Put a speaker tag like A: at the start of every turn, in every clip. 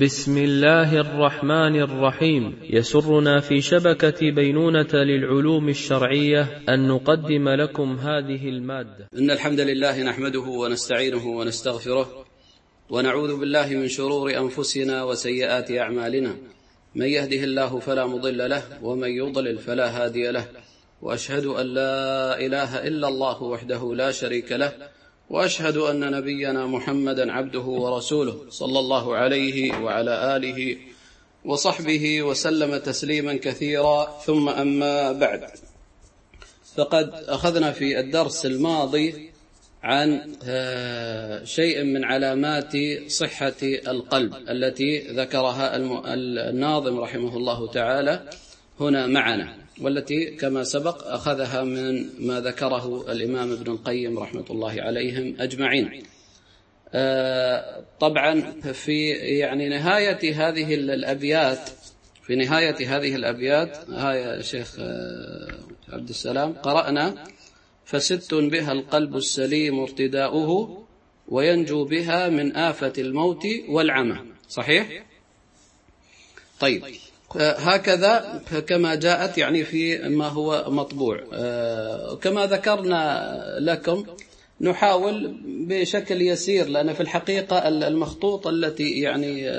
A: بسم الله الرحمن الرحيم. يسرنا في شبكة بينونة للعلوم الشرعية أن نقدم لكم هذه المادة.
B: إن الحمد لله نحمده ونستعينه ونستغفره ونعوذ بالله من شرور أنفسنا وسيئات أعمالنا. من يهده الله فلا مضل له ومن يضلل فلا هادي له. وأشهد أن لا إله إلا الله وحده لا شريك له. وأشهد أن نبينا محمدا عبده ورسوله صلى الله عليه وعلى آله وصحبه وسلم تسليما كثيرا. ثم أما بعد فقد أخذنا في الدرس الماضي عن شيء من علامات صحة القلب التي ذكرها الناظم رحمه الله تعالى هنا معنا. والتي كما سبق أخذها من ما ذكره الإمام ابن القيم رحمة الله عليهم أجمعين. طبعا في يعني نهاية هذه الأبيات في نهاية هذه الأبيات هاي شيخ عبد السلام قرأنا فست بها القلب السليم ارتداؤه وينجو بها من آفة الموت والعمى. صحيح؟ طيب. هكذا كما جاءت يعني في ما هو مطبوع. كما ذكرنا لكم نحاول بشكل يسير لأن في الحقيقة المخطوط التي يعني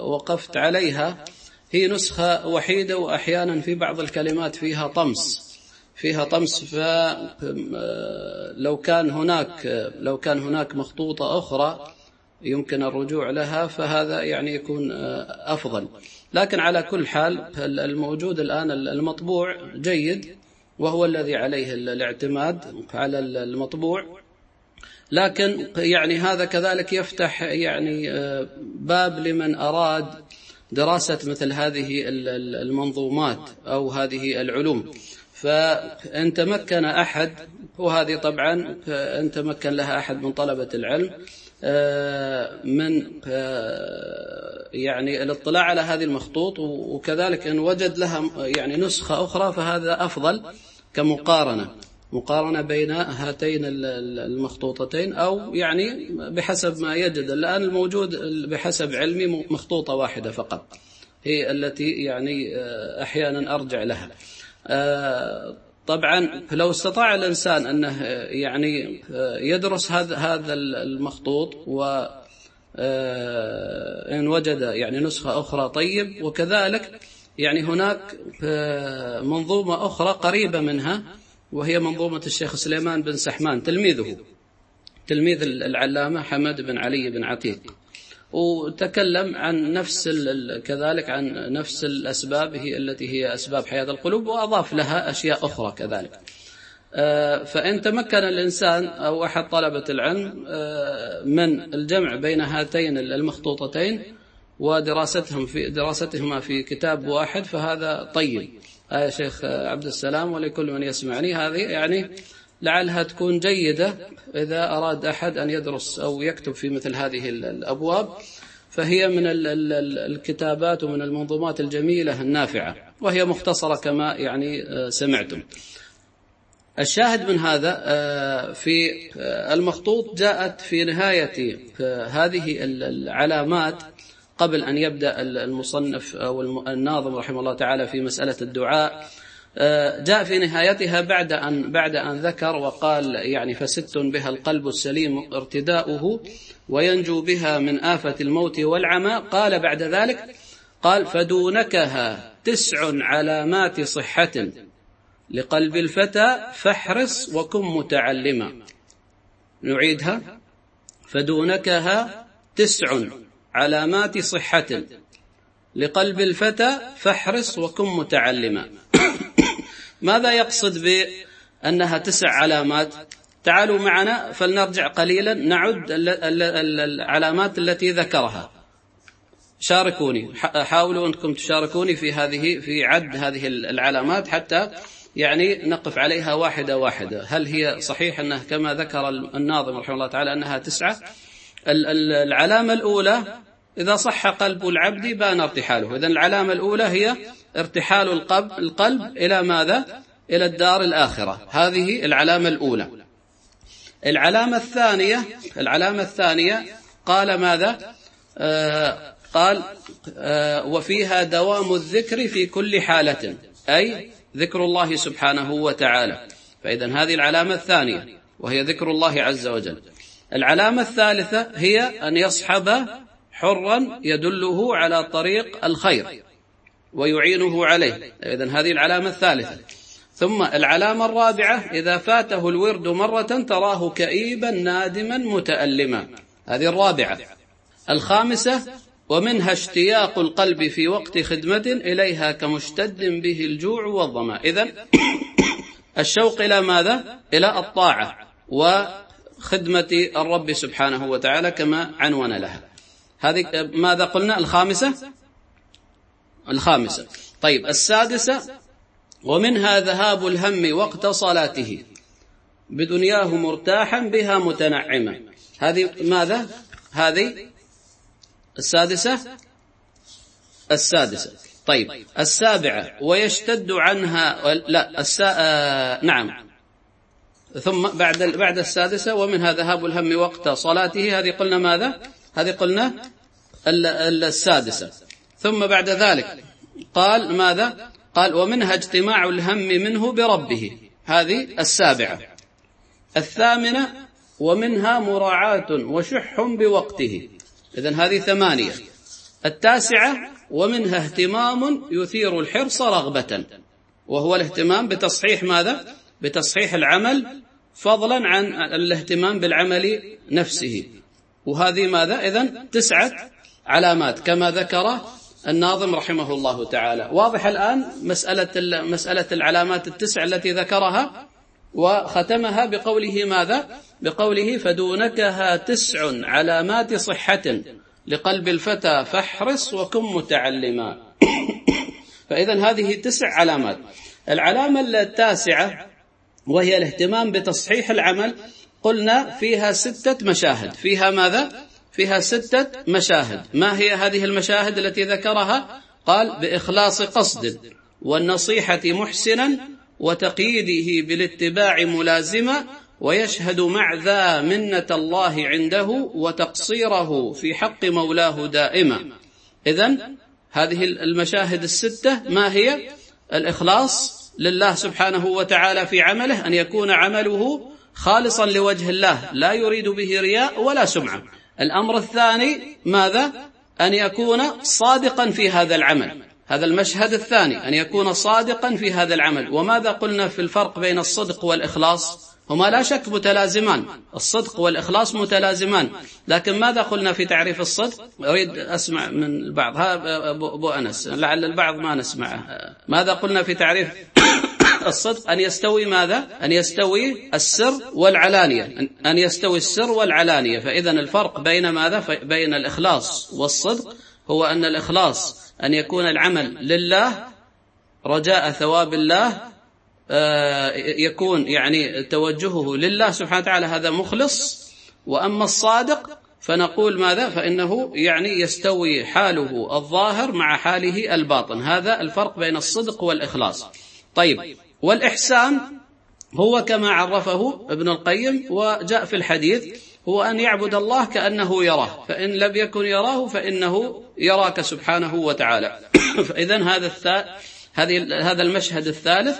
B: وقفت عليها هي نسخة وحيدة وأحيانا في بعض الكلمات فيها طمس. فيها طمس فلو كان هناك لو كان هناك مخطوطة أخرى يمكن الرجوع لها فهذا يعني يكون أفضل. لكن على كل حال الموجود الآن المطبوع جيد وهو الذي عليه الاعتماد على المطبوع. لكن يعني هذا كذلك يفتح يعني باب لمن أراد دراسة مثل هذه المنظومات أو هذه العلوم. فإن تمكن أحد وهذه طبعا إن تمكن لها أحد من طلبة العلم من يعني الاطلاع على هذه المخطوط وكذلك أن وجد لها يعني نسخة أخرى فهذا أفضل كمقارنة. مقارنة بين هاتين المخطوطتين أو يعني بحسب ما يجد. الآن الموجود بحسب علمي مخطوطة واحدة فقط هي التي يعني أحيانا أرجع لها. طبعا لو استطاع الإنسان أنه يعني يدرس هذا هذا المخطوط و إن وجد يعني نسخة أخرى طيب وكذلك يعني هناك منظومة أخرى قريبة منها وهي منظومة الشيخ سليمان بن سحمان تلميذه تلميذ العلامة حمد بن علي بن عتيق. وتكلم عن نفس كذلك عن نفس الأسباب هي التي هي أسباب حياة القلوب وأضاف لها أشياء أخرى كذلك. فإن تمكن الإنسان أو أحد طلبة العلم من الجمع بين هاتين المخطوطتين ودراستهم في دراستهما في كتاب واحد فهذا طيب. يا شيخ عبد السلام ولكل من يسمعني هذه يعني لعلها تكون جيدة إذا أراد أحد أن يدرس أو يكتب في مثل هذه الأبواب. فهي من الكتابات ومن المنظومات الجميلة النافعة. وهي مختصرة كما يعني سمعتم. الشاهد من هذا في المخطوط جاءت في نهاية هذه العلامات قبل أن يبدأ المصنف أو الناظم رحمه الله تعالى في مسألة الدعاء. جاء في نهايتها بعد أن بعد أن ذكر وقال يعني فست بها القلب السليم ارتداؤه وينجو بها من آفة الموت والعمى. قال بعد ذلك قال فدونكها تسع علامات صحة لقلب الفتى فاحرص وكن متعلما. نعيدها فدونكها تسع علامات صحة لقلب الفتى فاحرص وكن متعلما. ماذا يقصد بأنها تسع علامات؟ تعالوا معنا فلنرجع قليلا نعد العلامات التي ذكرها. شاركوني. حاولوا أنكم تشاركوني في هذه في عد هذه العلامات حتى يعني نقف عليها واحدة واحدة. هل هي صحيح أنها كما ذكر الناظم رحمه الله تعالى أنها تسعة؟ العلامة الأولى إذا صح قلب العبد بان ارتحاله. إذن العلامة الأولى هي ارتحال القلب, القلب إلى ماذا؟ إلى الدار الآخرة. هذه العلامة الأولى. العلامة الثانية العلامة الثانية قال ماذا؟ آه قال آه، وفيها دوام الذكر في كل حالة. أي ذكر الله سبحانه وتعالى. فإذا هذه العلامة الثانية وهي ذكر الله عز وجل. العلامة الثالثة هي أن يصحب حرا يدله على طريق الخير. ويعينه عليه. إذا هذه العلامة الثالثة. ثم العلامة الرابعة إذا فاته الورد مرة تراه كئيبا نادما متألما. هذه الرابعة. الخامسة ومنها اشتياق القلب في وقت خدمة إليها كمشتد به الجوع والظمأ. إذا الشوق إلى ماذا؟ إلى الطاعة وخدمة الرب سبحانه وتعالى كما عنون لها. هذه ماذا قلنا؟ الخامسة الخامسة. طيب السادسة ومنها ذهاب الهم وقت صلاته. بدنياه مرتاحا بها متنعما. هذه ماذا؟ هذه السادسة؟ السادسة. طيب السابعة ويشتد عنها لا السا... آه نعم. ثم بعد بعد السادسة ومنها ذهاب الهم وقت صلاته. هذه قلنا ماذا؟ هذه قلنا السادسة. ثم بعد ذلك قال ماذا؟ قال ومنها اجتماع الهم منه بربه. هذه السابعة. الثامنة ومنها مراعاة وشح بوقته. إذن هذه ثمانية. التاسعة ومنها اهتمام يثير الحرص رغبة. وهو الاهتمام بتصحيح ماذا؟ بتصحيح العمل فضلا عن الاهتمام بالعمل نفسه. وهذه ماذا؟ إذن تسعة علامات. كما ذكر الناظم رحمه الله تعالى. واضح الآن مسألة, مسألة العلامات التسع التي ذكرها وختمها بقوله ماذا؟ بقوله فدونكها تسع علامات صحة لقلب الفتى فاحرص وكن متعلما. فإذا هذه تسع علامات. العلامة التاسعة وهي الاهتمام بتصحيح العمل قلنا فيها ستة مشاهد. فيها ماذا؟ فيها ستة مشاهد. ما هي هذه المشاهد التي ذكرها؟ قال بإخلاص قصد والنصيحة محسنا وتقييده بالاتباع ملازما ويشهد مع ذا منة الله عنده وتقصيره في حق مولاه دائما. إذا هذه المشاهد الستة ما هي؟ الإخلاص لله سبحانه وتعالى في عمله أن يكون عمله خالصا لوجه الله لا يريد به رياء ولا سمعة. الأمر الثاني ماذا؟ أن يكون صادقا في هذا العمل. هذا المشهد الثاني أن يكون صادقا في هذا العمل. وماذا قلنا في الفرق بين الصدق والإخلاص؟ هما لا شك متلازمان. الصدق والإخلاص متلازمان. لكن ماذا قلنا في تعريف الصدق؟ أريد أسمع من البعض. ها أبو أنس. لعل البعض ما نسمعه. ماذا قلنا في تعريف الصدق أن يستوي ماذا؟ أن يستوي السر والعلانية. أن يستوي السر والعلانية. فإذا الفرق بين ماذا؟ بين الإخلاص والصدق هو أن الإخلاص أن يكون العمل لله رجاء ثواب الله آه، يكون يعني توجهه لله سبحانه وتعالى هذا مخلص. وأما الصادق فنقول ماذا؟ فإنه يعني يستوي حاله الظاهر مع حاله الباطن. هذا الفرق بين الصدق والإخلاص. طيب والإحسان هو كما عرفه ابن القيم وجاء في الحديث هو أن يعبد الله كأنه يراه فإن لم يكن يراه فإنه يراك سبحانه وتعالى. فإذا هذا الثا... هذه هذا المشهد الثالث.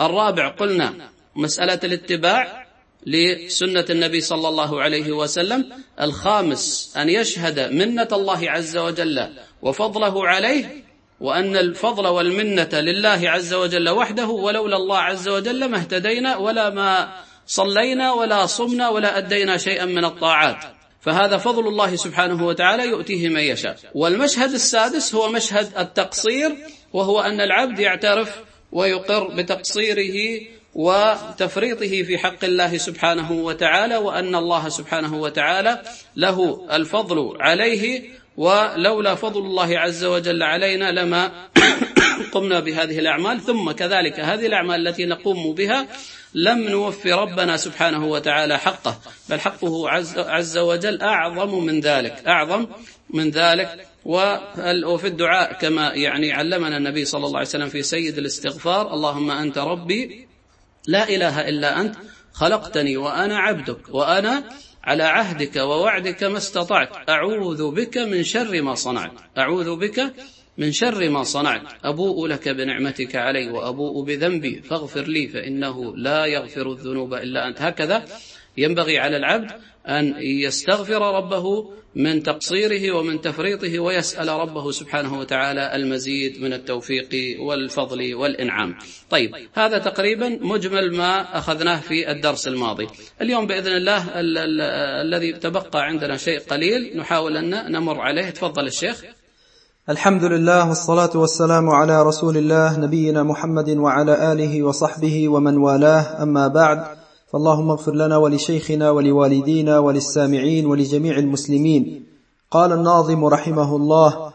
B: الرابع قلنا مسألة الاتباع لسنة النبي صلى الله عليه وسلم. الخامس أن يشهد منة الله عز وجل وفضله عليه وأن الفضل والمنة لله عز وجل وحده ولولا الله عز وجل ما اهتدينا ولا ما صلينا ولا صمنا ولا أدينا شيئا من الطاعات. فهذا فضل الله سبحانه وتعالى يؤتيه من يشاء. والمشهد السادس هو مشهد التقصير وهو أن العبد يعترف ويقر بتقصيره وتفريطه في حق الله سبحانه وتعالى وأن الله سبحانه وتعالى له الفضل عليه ولولا فضل الله عز وجل علينا لما قمنا بهذه الأعمال. ثم كذلك هذه الأعمال التي نقوم بها لم نوفي ربنا سبحانه وتعالى حقه بل حقه عز, وجل أعظم من ذلك أعظم من ذلك. وفي الدعاء كما يعني علمنا النبي صلى الله عليه وسلم في سيد الاستغفار اللهم أنت ربي لا إله إلا أنت خلقتني وأنا عبدك وأنا على عهدك ووعدك ما استطعت. أعوذ بك من شر ما صنعت. أعوذ بك من شر ما صنعت. أبوء لك بنعمتك علي وأبوء بذنبي. فاغفر لي فإنه لا يغفر الذنوب إلا أنت. هكذا ينبغي على العبد أن يستغفر ربه من تقصيره ومن تفريطه ويسأل ربه سبحانه وتعالى المزيد من التوفيق والفضل والإنعام. طيب هذا تقريبا مجمل ما أخذناه في الدرس الماضي. اليوم بإذن الله ال ال الذي تبقى عندنا شيء قليل نحاول أن نمر عليه. تفضل الشيخ.
C: الحمد لله والصلاة والسلام على رسول الله نبينا محمد وعلى آله وصحبه ومن والاه. أما بعد فاللهم اغفر لنا ولشيخنا ولوالدينا وللسامعين ولجميع المسلمين. قال الناظم رحمه الله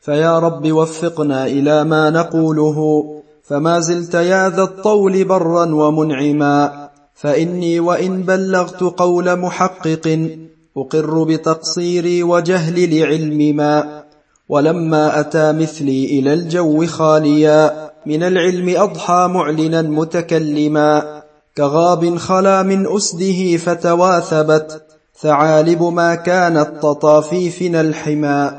C: فيا رب وفقنا إلى ما نقوله فما زلت يا ذا الطول برا ومنعما فإني وإن بلغت قول محقق أقر بتقصيري وجهل لعلم ما ولما أتى مثلي إلى الجو خاليا من العلم أضحى معلنا متكلما كغاب خلا من أسده فتواثبت ثعالب ما كانت تطافيفنا الحمى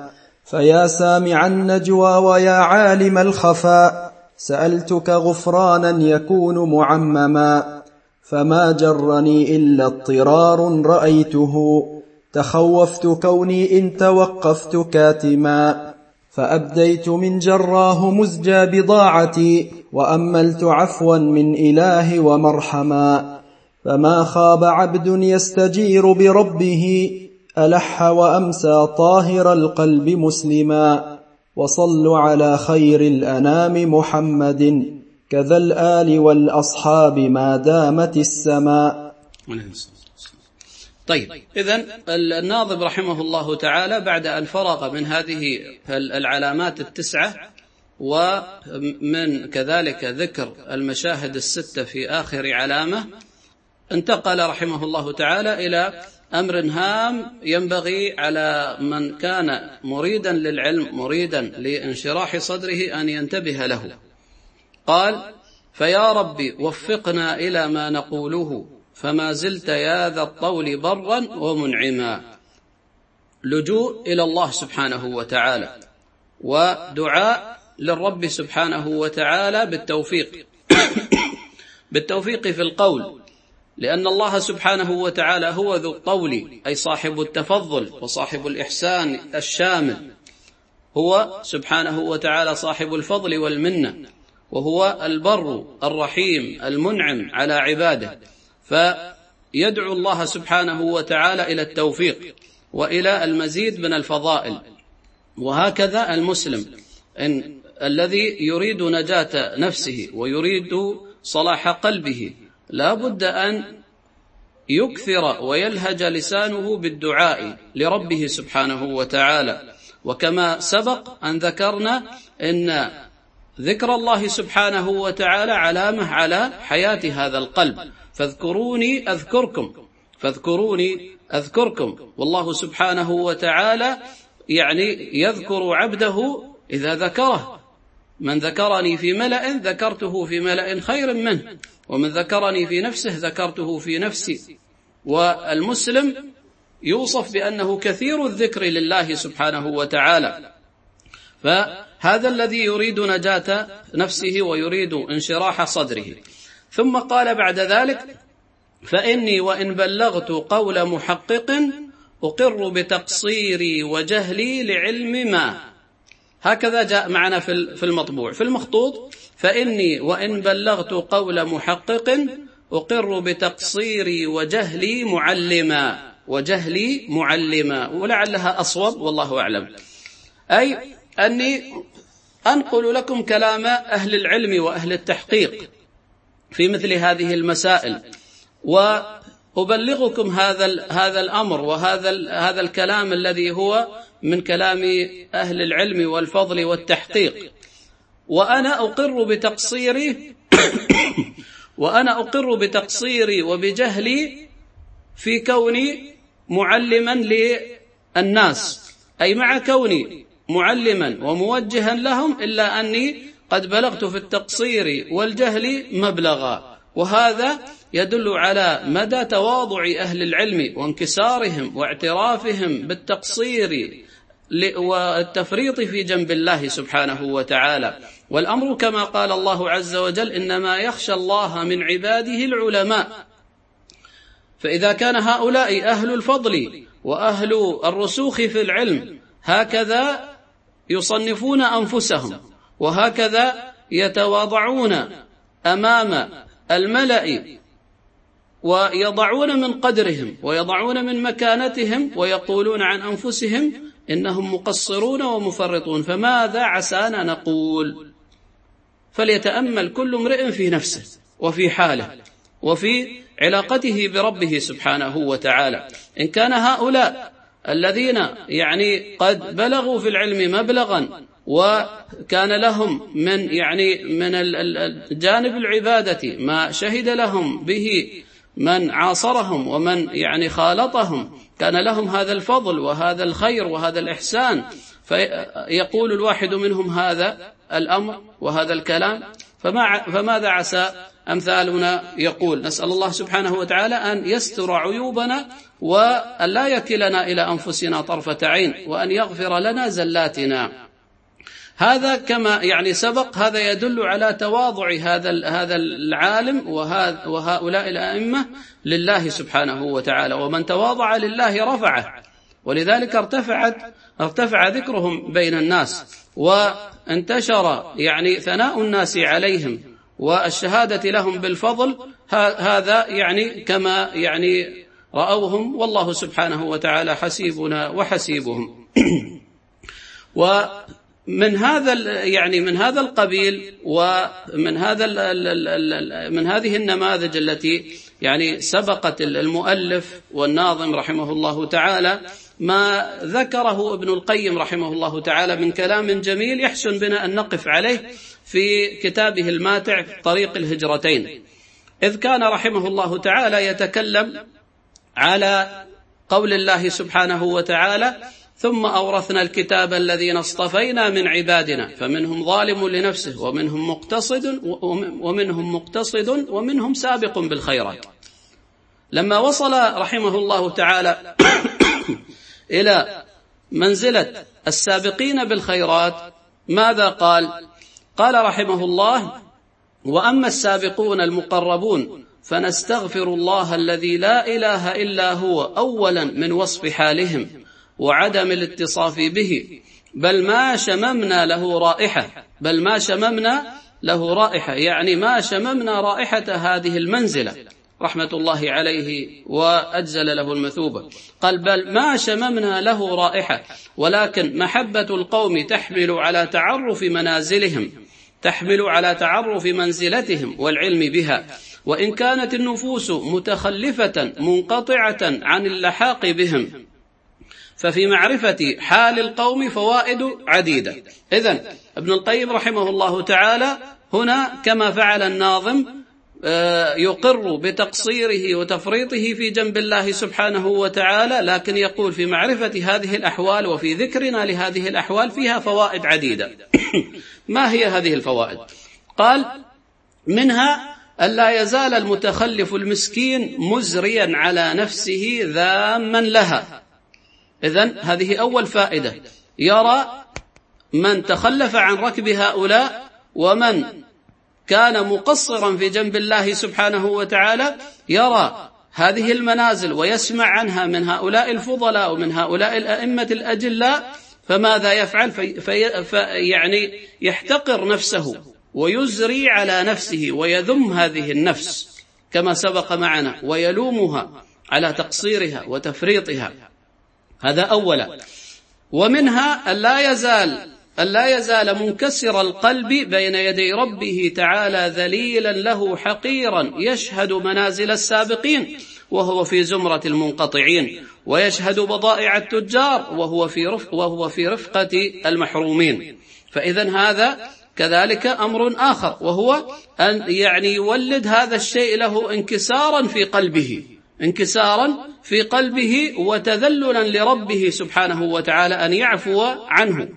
C: فيا سامع النجوى ويا عالم الخفاء سألتك غفرانا يكون معمما. فما جرني إلا اضطرار رأيته تخوفت كوني إن توقفت كاتما. فأبديت من جراه مزجى بضاعتي وأملت عفوا من إله ومرحما. فما خاب عبد يستجير بربه ألح وأمسى طاهر القلب مسلما. وصلوا على خير الأنام محمد كذا الآل والأصحاب ما دامت السماء
B: طيب إذا الناظم رحمه الله تعالى بعد أن فرغ من هذه العلامات التسعة ومن كذلك ذكر المشاهد الستة في آخر علامة انتقل رحمه الله تعالى إلى أمر هام ينبغي على من كان مريدا للعلم مريدا لانشراح صدره أن ينتبه له. قال فيا رب وفقنا إلى ما نقوله فما زلت يا ذا الطول برا ومنعما. لجوء إلى الله سبحانه وتعالى. ودعاء للرب سبحانه وتعالى بالتوفيق. بالتوفيق في القول. لأن الله سبحانه وتعالى هو ذو الطول أي صاحب التفضل وصاحب الإحسان الشامل. هو سبحانه وتعالى صاحب الفضل والمنة وهو البر الرحيم المنعم على عباده. فيدعو الله سبحانه وتعالى إلى التوفيق وإلى المزيد من الفضائل. وهكذا المسلم إن الذي يريد نجاة نفسه ويريد صلاح قلبه لا بد أن يكثر ويلهج لسانه بالدعاء لربه سبحانه وتعالى. وكما سبق أن ذكرنا إن ذكر الله سبحانه وتعالى علامة على حياة هذا القلب. فاذكروني أذكركم. فاذكروني أذكركم. والله سبحانه وتعالى يعني يذكر عبده إذا ذكره. من ذكرني في ملأ ذكرته في ملأ خير منه. ومن ذكرني في نفسه ذكرته في نفسي. والمسلم يوصف بأنه كثير الذكر لله سبحانه وتعالى. فهذا الذي يريد نجاة نفسه ويريد انشراح صدره. ثم قال بعد ذلك فإني وإن بلغت قول محقق أقر بتقصيري وجهلي لعلم ما. هكذا جاء معنا في المطبوع. في المخطوط فإني وإن بلغت قول محقق أقر بتقصيري وجهلي معلما. وجهلي معلما. ولعلها أصوب والله أعلم. أي أني أنقل لكم كلام أهل العلم وأهل التحقيق في مثل هذه المسائل. وأبلغكم هذا هذا الأمر وهذا هذا الكلام الذي هو من كلام أهل العلم والفضل والتحقيق. وأنا أقر بتقصيري وأنا أقر بتقصيري وبجهلي في كوني معلما للناس. أي مع كوني معلما وموجها لهم إلا أني قد بلغت في التقصير والجهل مبلغا. وهذا يدل على مدى تواضع أهل العلم وانكسارهم واعترافهم بالتقصير والتفريط في جنب الله سبحانه وتعالى. والأمر كما قال الله عز وجل إنما يخشى الله من عباده العلماء. فإذا كان هؤلاء أهل الفضل وأهل الرسوخ في العلم هكذا يصنفون أنفسهم وهكذا يتواضعون أمام الملأ ويضعون من قدرهم ويضعون من مكانتهم ويقولون عن أنفسهم إنهم مقصرون ومفرطون. فماذا عسانا نقول؟ فليتأمل كل امرئ في نفسه وفي حاله وفي علاقته بربه سبحانه وتعالى. إن كان هؤلاء الذين يعني قد بلغوا في العلم مبلغا وكان لهم من يعني من جانب العبادة ما شهد لهم به من عاصرهم ومن يعني خالطهم. كان لهم هذا الفضل وهذا الخير وهذا الإحسان. فيقول الواحد منهم هذا الأمر وهذا الكلام. فما فماذا عسى؟ أمثالنا يقول نسأل الله سبحانه وتعالى أن يستر عيوبنا وأن لا يكلنا إلى أنفسنا طرفة عين وأن يغفر لنا زلاتنا. هذا كما يعني سبق هذا يدل على تواضع هذا هذا العالم وهؤلاء الأئمة لله سبحانه وتعالى. ومن تواضع لله رفعه ولذلك ارتفعت ارتفع ذكرهم بين الناس. وانتشر يعني ثناء الناس عليهم والشهادة لهم بالفضل هذا يعني كما يعني رأوهم والله سبحانه وتعالى حسيبنا وحسيبهم. ومن هذا يعني من هذا القبيل ومن هذا من هذه النماذج التي يعني سبقت المؤلف والناظم رحمه الله تعالى ما ذكره ابن القيم رحمه الله تعالى من كلام جميل يحسن بنا أن نقف عليه في كتابه الماتع طريق الهجرتين. إذ كان رحمه الله تعالى يتكلم على قول الله سبحانه وتعالى ثم أورثنا الكتاب الذين اصطفينا من عبادنا فمنهم ظالم لنفسه ومنهم مقتصد ومنهم مقتصد ومنهم سابق بالخيرات. لما وصل رحمه الله تعالى إلى منزلة السابقين بالخيرات ماذا قال؟ قال رحمه الله وأما السابقون المقربون فنستغفر الله الذي لا إله إلا هو أولا من وصف حالهم وعدم الاتصاف به. بل ما شممنا له رائحة. بل ما شممنا له رائحة. يعني ما شممنا رائحة هذه المنزلة. رحمة الله عليه وأجزل له المثوبة قال بل ما شممنا له رائحة. ولكن محبة القوم تحمل على تعرف منازلهم. تحمل على تعرف منزلتهم والعلم بها. وإن كانت النفوس متخلفة منقطعة عن اللحاق بهم ففي معرفة حال القوم فوائد عديدة. إذن ابن القيم رحمه الله تعالى هنا كما فعل الناظم آه، يقر بتقصيره وتفريطه في جنب الله سبحانه وتعالى لكن يقول في معرفة هذه الأحوال وفي ذكرنا لهذه الأحوال فيها فوائد عديدة. ما هي هذه الفوائد؟ قال منها ألا يزال المتخلف المسكين مزريا على نفسه ذاما لها. إذن هذه أول فائدة. يرى من تخلف عن ركب هؤلاء ومن كان مقصرا في جنب الله سبحانه وتعالى يرى هذه المنازل ويسمع عنها من هؤلاء الفضلاء ومن هؤلاء الأئمة الأجلاء فماذا يفعل؟ في في في يعني يحتقر نفسه. ويزري على نفسه ويذم هذه النفس كما سبق معنا ويلومها على تقصيرها وتفريطها. هذا أولا. ومنها أن لا يزال أن لا يزال منكسر القلب بين يدي ربه تعالى ذليلا له حقيرا يشهد منازل السابقين وهو في زمرة المنقطعين ويشهد بضائع التجار وهو في رفق وهو في رفقة المحرومين. فإذا هذا كذلك أمر آخر وهو أن يعني يولد هذا الشيء له انكسارا في قلبه انكسارا في قلبه وتذللا لربه سبحانه وتعالى أن يعفو عنه.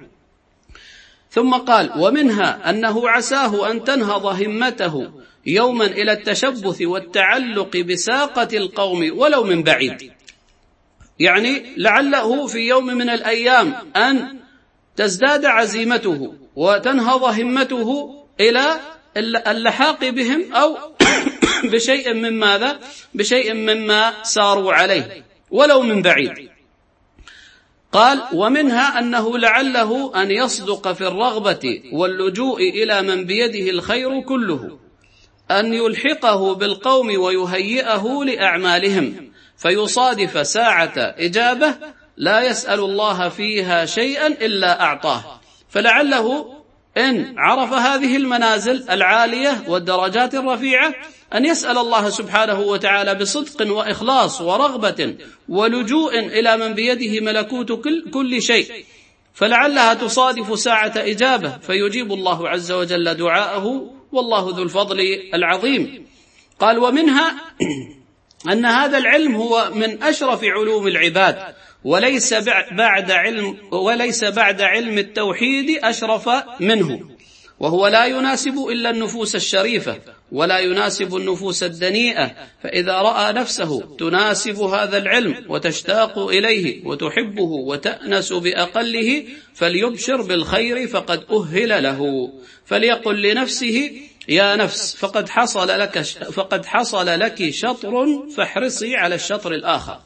B: ثم قال ومنها أنه عساه أن تنهض همته يوما إلى التشبث والتعلق بساقة القوم ولو من بعيد. يعني لعله في يوم من الأيام أن تزداد عزيمته وتنهض همته إلى اللحاق بهم أو بشيء من ماذا؟ بشيء مما ساروا عليه ولو من بعيد. قال ومنها أنه لعله أن يصدق في الرغبة واللجوء إلى من بيده الخير كله أن يلحقه بالقوم ويهيئه لأعمالهم فيصادف ساعة إجابة لا يسأل الله فيها شيئا إلا أعطاه. فلعله إن عرف هذه المنازل العالية والدرجات الرفيعة أن يسأل الله سبحانه وتعالى بصدق وإخلاص ورغبة ولجوء إلى من بيده ملكوت كل, شيء. فلعلها تصادف ساعة إجابة فيجيب الله عز وجل دعاءه والله ذو الفضل العظيم. قال ومنها أن هذا العلم هو من أشرف علوم العباد وليس بعد علم وليس بعد علم التوحيد أشرف منه. وهو لا يناسب إلا النفوس الشريفة ولا يناسب النفوس الدنيئة. فإذا رأى نفسه تناسب هذا العلم وتشتاق إليه وتحبه وتأنس بأقله فليبشر بالخير فقد أهل له. فليقل لنفسه يا نفس فقد حصل لك فقد حصل لك شطر فاحرصي على الشطر الآخر.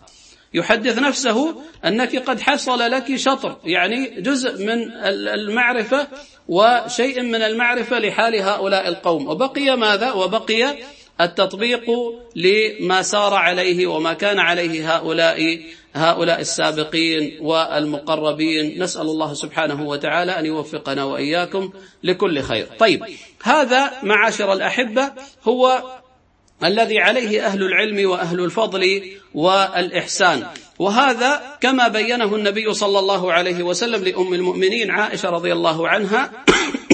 B: يحدث نفسه أنك قد حصل لك شطر يعني جزء من المعرفة وشيء من المعرفة لحال هؤلاء القوم. وبقي ماذا؟ وبقي التطبيق لما سار عليه وما كان عليه هؤلاء هؤلاء السابقين والمقربين. نسأل الله سبحانه وتعالى أن يوفقنا وإياكم لكل خير. طيب هذا معاشر الأحبة هو الذي عليه أهل العلم وأهل الفضل والإحسان. وهذا كما بينه النبي صلى الله عليه وسلم لأم المؤمنين عائشة رضي الله عنها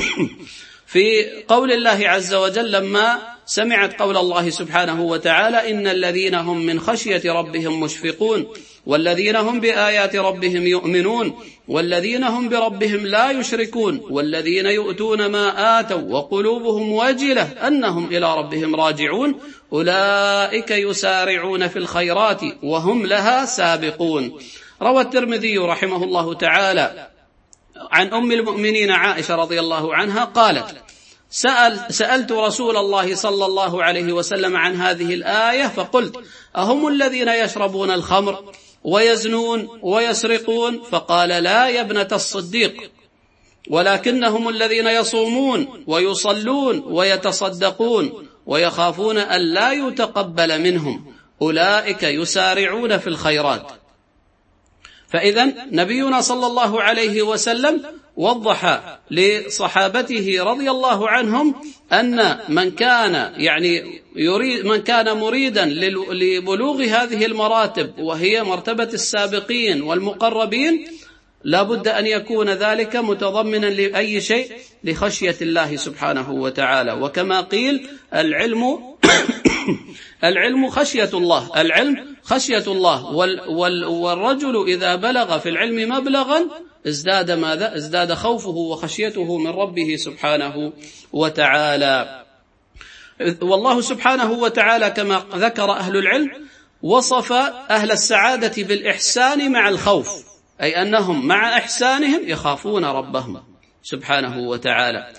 B: في قول الله عز وجل لما سمعت قول الله سبحانه وتعالى إن الذين هم من خشية ربهم مشفقون. والذين هم بآيات ربهم يؤمنون والذين هم بربهم لا يشركون والذين يؤتون ما آتوا وقلوبهم وجلة أنهم إلى ربهم راجعون أولئك يسارعون في الخيرات وهم لها سابقون. روى الترمذي رحمه الله تعالى عن أم المؤمنين عائشة رضي الله عنها قالت سأل سألت رسول الله صلى الله عليه وسلم عن هذه الآية فقلت أهم الذين يشربون الخمر؟ ويزنون ويسرقون فقال لا يا ابنة الصديق. ولكنهم الذين يصومون ويصلون ويتصدقون ويخافون أن لا يتقبل منهم. أولئك يسارعون في الخيرات. فإذا نبينا صلى الله عليه وسلم وضح لصحابته رضي الله عنهم أن من كان يعني يريد من كان مريدا لبلوغ هذه المراتب وهي مرتبة السابقين والمقربين لا بد أن يكون ذلك متضمنا لأي شيء لخشية الله سبحانه وتعالى. وكما قيل العلم العلم خشية الله. العلم خشية الله. والرجل إذا بلغ في العلم مبلغا ازداد ماذا؟ ازداد خوفه وخشيته من ربه سبحانه وتعالى. والله سبحانه وتعالى كما ذكر أهل العلم وصف أهل السعادة بالإحسان مع الخوف أي أنهم مع إحسانهم يخافون ربهم سبحانه وتعالى.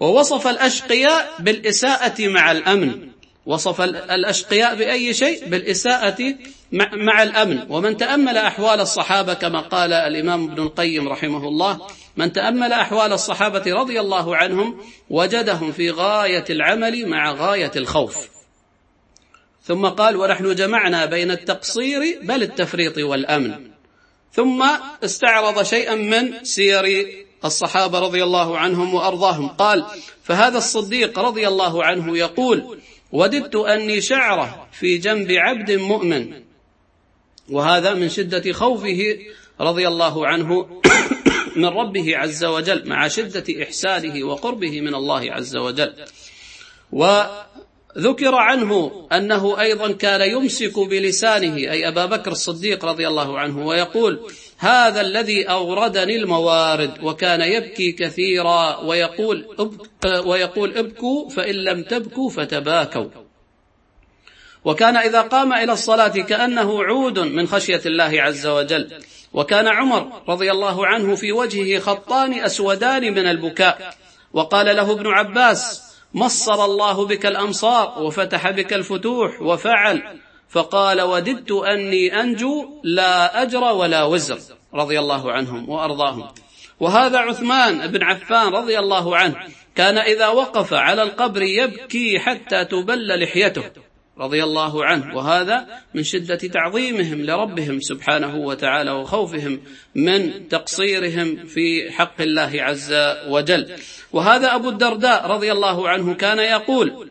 B: ووصف الأشقياء بالإساءة مع الأمن. وصف الأشقياء بأي شيء؟ بالإساءة مع الأمن. ومن تأمل أحوال الصحابة كما قال الإمام ابن القيم رحمه الله من تأمل أحوال الصحابة رضي الله عنهم وجدهم في غاية العمل مع غاية الخوف. ثم قال ونحن جمعنا بين التقصير بل التفريط والأمن. ثم استعرض شيئا من سير الصحابة رضي الله عنهم وأرضاهم. قال فهذا الصديق رضي الله عنه يقول وددت أني شعرة في جنب عبد مؤمن. وهذا من شدة خوفه رضي الله عنه من ربه عز وجل مع شدة إحسانه وقربه من الله عز وجل. وذكر عنه أنه أيضا كان يمسك بلسانه أي أبا بكر الصديق رضي الله عنه ويقول هذا الذي أوردني الموارد وكان يبكي كثيرا ويقول أبك ويقول ابكوا فإن لم تبكوا فتباكوا. وكان إذا قام إلى الصلاة كأنه عود من خشية الله عز وجل. وكان عمر رضي الله عنه في وجهه خطان أسودان من البكاء. وقال له ابن عباس مصر الله بك الأمصار وفتح بك الفتوح وفعل. فقال وددت أني أنجو لا أجر ولا وزر رضي الله عنهم وأرضاهم. وهذا عثمان بن عفان رضي الله عنه كان إذا وقف على القبر يبكي حتى تبل لحيته رضي الله عنه. وهذا من شدة تعظيمهم لربهم سبحانه وتعالى وخوفهم من تقصيرهم في حق الله عز وجل. وهذا أبو الدرداء رضي الله عنه كان يقول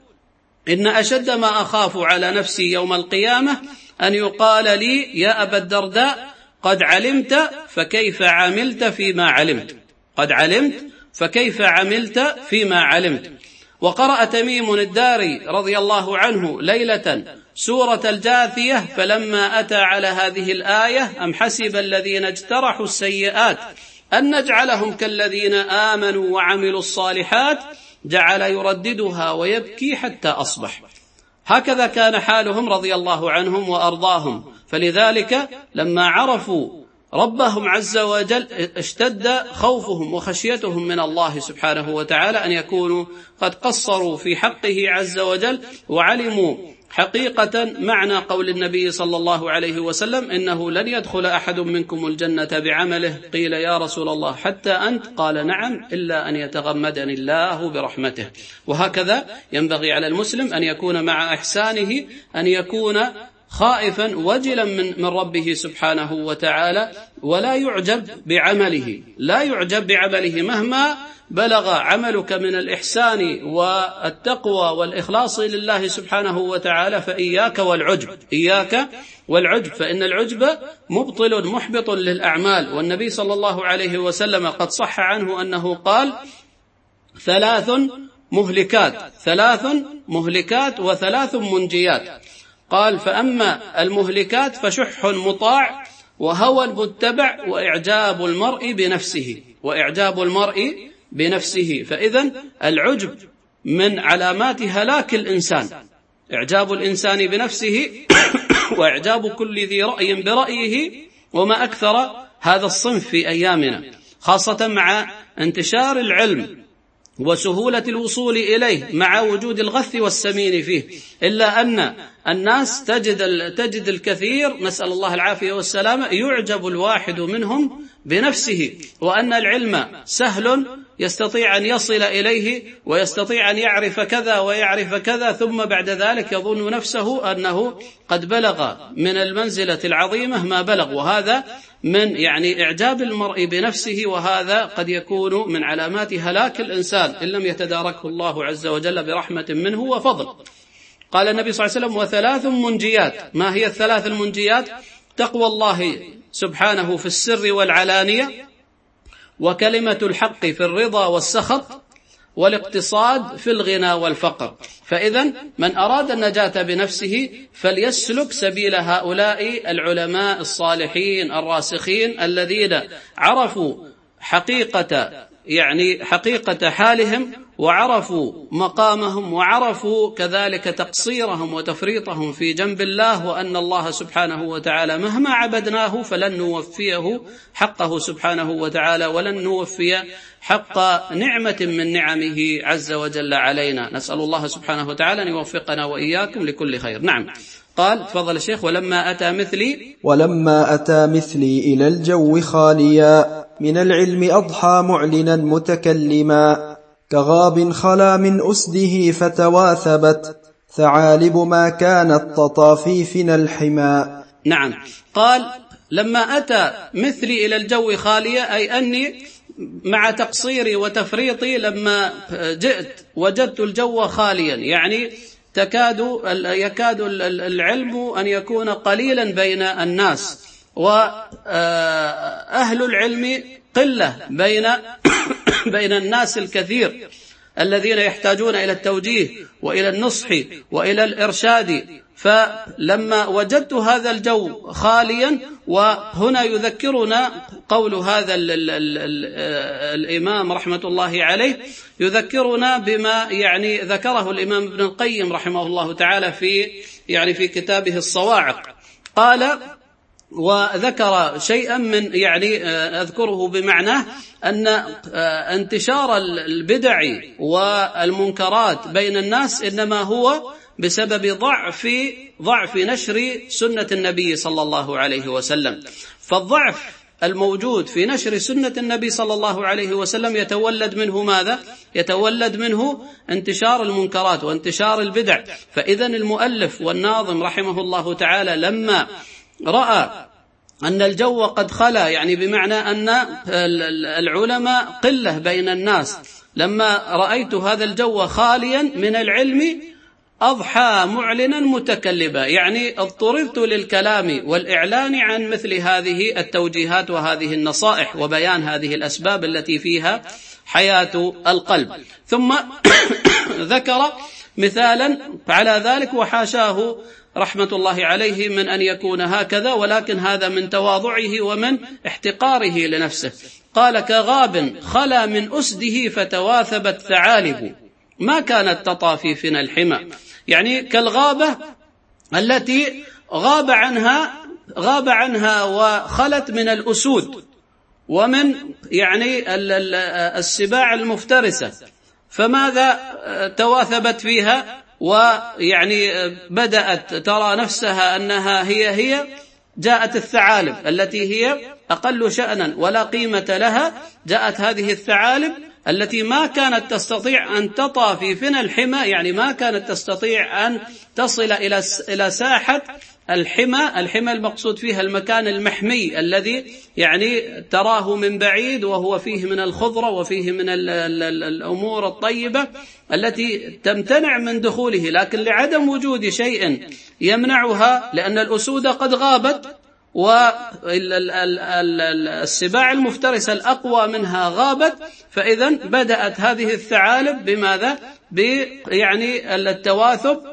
B: إن أشد ما أخاف على نفسي يوم القيامة أن يقال لي يا أبا الدرداء قد علمت فكيف عملت فيما علمت. قد علمت فكيف عملت فيما علمت. وقرأ تميم الداري رضي الله عنه ليلة سورة الجاثية فلما أتى على هذه الآية أم حسب الذين اجترحوا السيئات أن نجعلهم كالذين آمنوا وعملوا الصالحات جعل يرددها ويبكي حتى أصبح. هكذا كان حالهم رضي الله عنهم وأرضاهم. فلذلك لما عرفوا ربهم عز وجل اشتد خوفهم وخشيتهم من الله سبحانه وتعالى أن يكونوا قد قصروا في حقه عز وجل وعلموا حقيقة معنى قول النبي صلى الله عليه وسلم إنه لن يدخل أحد منكم الجنة بعمله. قيل يا رسول الله حتى أنت؟ قال نعم إلا أن يتغمدني الله برحمته. وهكذا ينبغي على المسلم أن يكون مع إحسانه أن يكون خائفا وجلا من من ربه سبحانه وتعالى ولا يعجب بعمله. لا يعجب بعمله مهما بلغ عملك من الإحسان والتقوى والإخلاص لله سبحانه وتعالى فإياك والعجب. إياك والعجب فإن العجب مبطل محبط للأعمال. والنبي صلى الله عليه وسلم قد صح عنه أنه قال ثلاث مهلكات ثلاث مهلكات وثلاث منجيات. قال فأما المهلكات فشح مطاع وهوى متبع وإعجاب المرء بنفسه وإعجاب المرء بنفسه. فإذا العجب من علامات هلاك الإنسان إعجاب الإنسان بنفسه وإعجاب كل ذي رأي برأيه وما أكثر هذا الصنف في أيامنا خاصة مع انتشار العلم وسهولة الوصول إليه مع وجود الغث والسمين فيه. إلا أن الناس تجد تجد الكثير نسأل الله العافية والسلامة يعجب الواحد منهم بنفسه. وأن العلم سهل يستطيع أن يصل إليه ويستطيع أن يعرف كذا ويعرف كذا ثم بعد ذلك يظن نفسه أنه قد بلغ من المنزلة العظيمة ما بلغ. وهذا من يعني إعجاب المرء بنفسه وهذا قد يكون من علامات هلاك الإنسان إن لم يتداركه الله عز وجل برحمة منه وفضل. قال النبي صلى الله عليه وسلم وثلاث منجيات. ما هي الثلاث المنجيات؟ تقوى الله سبحانه في السر والعلانية وكلمة الحق في الرضا والسخط والاقتصاد في الغنى والفقر. فإذا من أراد النجاة بنفسه فليسلك سبيل هؤلاء العلماء الصالحين الراسخين الذين عرفوا حقيقة يعني حقيقة حالهم وعرفوا مقامهم وعرفوا كذلك تقصيرهم وتفريطهم في جنب الله وأن الله سبحانه وتعالى مهما عبدناه فلن نوفيه حقه سبحانه وتعالى ولن نوفي حق نعمة من نعمه عز وجل علينا. نسأل الله سبحانه وتعالى أن يوفقنا وإياكم لكل خير. نعم. قال تفضل الشيخ ولما أتى مثلي
C: ولما أتى مثلي إلى الجو خاليا من العلم أضحى معلنا متكلما. كغاب خلا من أسده فتواثبت ثعالب ما كانت تطافيفنا الحمى
B: نعم. قال لما أتى مثلي إلى الجو خالية أي أني مع تقصيري وتفريطي لما جئت وجدت الجو خاليا. يعني تكاد يكاد العلم أن يكون قليلا بين الناس وأهل العلم قلة بين بين الناس الكثير الذين يحتاجون إلى التوجيه وإلى النصح وإلى الإرشاد. فلما وجدت هذا الجو خاليا وهنا يذكرنا قول هذا ال ال ال ال الإمام رحمة الله عليه يذكرنا بما يعني ذكره الإمام ابن القيم رحمه الله تعالى في يعني في كتابه الصواعق. قال وذكر شيئا من يعني أذكره بمعناه أن انتشار البدع والمنكرات بين الناس إنما هو بسبب ضعف ضعف نشر سنة النبي صلى الله عليه وسلم. فالضعف الموجود في نشر سنة النبي صلى الله عليه وسلم يتولد منه ماذا؟ يتولد منه انتشار المنكرات وانتشار البدع. فاذا المؤلف والناظم رحمه الله تعالى لما رأى أن الجو قد خلا يعني بمعنى أن العلماء قلة بين الناس. لما رأيت هذا الجو خاليا من العلم أضحى معلنا متكلبا. يعني اضطررت للكلام والإعلان عن مثل هذه التوجيهات وهذه النصائح وبيان هذه الأسباب التي فيها حياة القلب. ثم ذكر مثالا على ذلك وحاشاه رحمة الله عليه من أن يكون هكذا ولكن هذا من تواضعه ومن احتقاره لنفسه. قال كغاب خلا من أسده فتواثبت ثعالب. ما كانت تطافي فينا الحمى. يعني كالغابة التي غاب عنها غاب عنها وخلت من الأسود ومن يعني السباع المفترسة. فماذا تواثبت فيها؟ ويعني بدأت ترى نفسها أنها هي هي جاءت الثعالب التي هي أقل شأنا ولا قيمة لها. جاءت هذه الثعالب التي ما كانت تستطيع أن تطى في فنى الحمى يعني ما كانت تستطيع أن تصل إلى ساحة الحمى الحمى المقصود فيها المكان المحمي الذي يعني تراه من بعيد وهو فيه من الخضرة وفيه من ال ال ال الأمور الطيبة التي تمتنع من دخوله لكن لعدم وجود شيء يمنعها لأن الأسود قد غابت والسباع المفترسة الأقوى منها غابت فإذا بدأت هذه الثعالب بماذا؟ يعني التواثب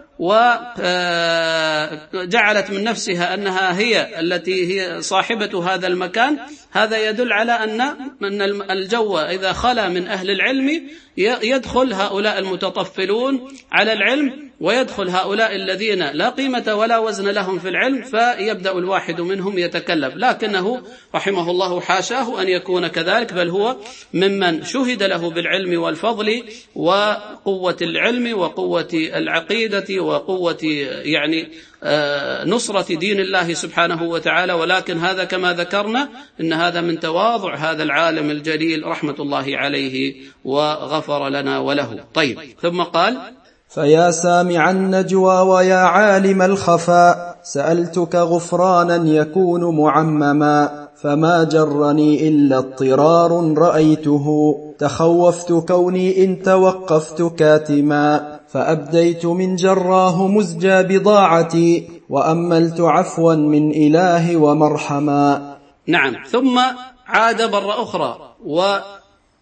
B: وجعلت من نفسها أنها هي التي هي صاحبة هذا المكان. هذا يدل على أن من الجو إذا خلا من أهل العلم يدخل هؤلاء المتطفلون على العلم. ويدخل هؤلاء الذين لا قيمة ولا وزن لهم في العلم فيبدأ الواحد منهم يتكلم. لكنه رحمه الله حاشاه أن يكون كذلك بل هو ممن شهد له بالعلم والفضل وقوة العلم وقوة العقيدة وقوة يعني آه، نصرة دين الله سبحانه وتعالى. ولكن هذا كما ذكرنا إن هذا من تواضع هذا العالم الجليل رحمة الله عليه وغفر لنا وله. طيب ثم قال
C: فيا سامع النجوى ويا عالم الخفاء سألتك غفرانا يكون معمما فما جرني إلا اضطرار رأيته. تخوفت كوني إن توقفت كاتما فأبديت من جراه مزجى بضاعتي وأملت عفوا من إله ومرحما.
B: نعم ثم عاد مرة أخرى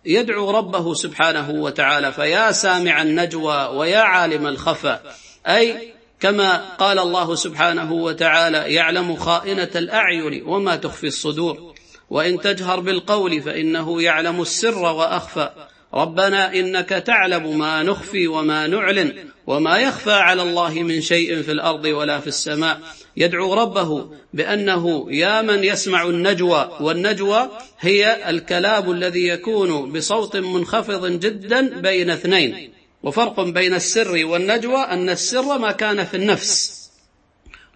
B: ويدعو ربه سبحانه وتعالى فيا سامع النجوى ويا عالم الخفا أي كما قال الله سبحانه وتعالى يعلم خائنة الأعين وما تخفي الصدور. وإن تجهر بالقول فإنه يعلم السر وأخفى. ربنا إنك تعلم ما نخفي وما نعلن وما يخفى على الله من شيء في الأرض ولا في السماء. يدعو ربه بأنه يا من يسمع النجوى والنجوى هي الكلام الذي يكون بصوت منخفض جدا بين اثنين وفرق بين السر والنجوى أن السر ما كان في النفس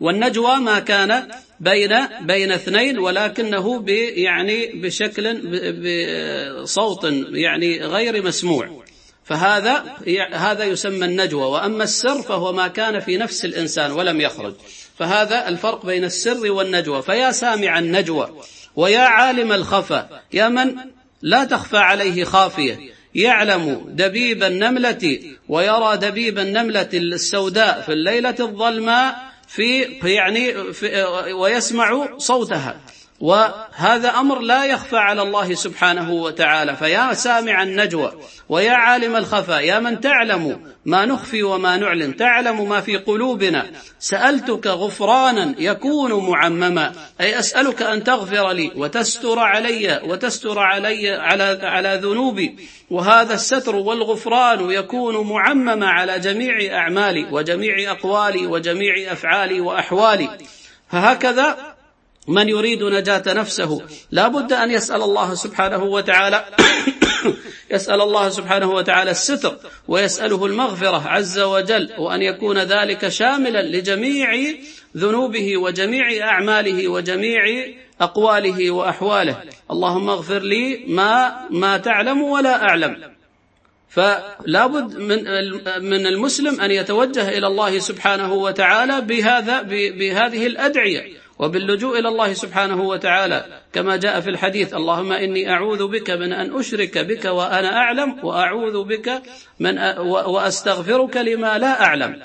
B: والنجوى ما كان بين بين اثنين ولكنه يعني بشكل بصوت يعني غير مسموع. فهذا هذا يسمى النجوى وأما السر فهو ما كان في نفس الإنسان ولم يخرج. فهذا الفرق بين السر والنجوى. فيا سامع النجوى ويا عالم الخفا يا من لا تخفى عليه خافية. يعلم دبيب النملة ويرى دبيب النملة السوداء في الليلة الظلماء في يعني في ويسمع صوتها. وهذا أمر لا يخفى على الله سبحانه وتعالى. فيا سامع النجوى ويا عالم الخفاء يا من تعلم ما نخفي وما نعلن تعلم ما في قلوبنا. سألتك غفرانا يكون معمما. أي أسألك أن تغفر لي وتستر علي وتستر علي على على ذنوبي. وهذا الستر والغفران يكون معمما على جميع أعمالي وجميع أقوالي وجميع أفعالي وأحوالي. فهكذا من يريد نجاة نفسه لا بد أن يسأل الله سبحانه وتعالى يسأل الله سبحانه وتعالى الستر ويسأله المغفرة عز وجل وأن يكون ذلك شاملا لجميع ذنوبه وجميع أعماله وجميع أقواله وأحواله. اللهم اغفر لي ما ما تعلم ولا أعلم. فلا بد من من المسلم أن يتوجه إلى الله سبحانه وتعالى بهذا بهذه الأدعية. وباللجوء إلى الله سبحانه وتعالى كما جاء في الحديث اللهم إني أعوذ بك من أن أشرك بك وأنا أعلم وأعوذ بك من وأستغفرك لما لا أعلم.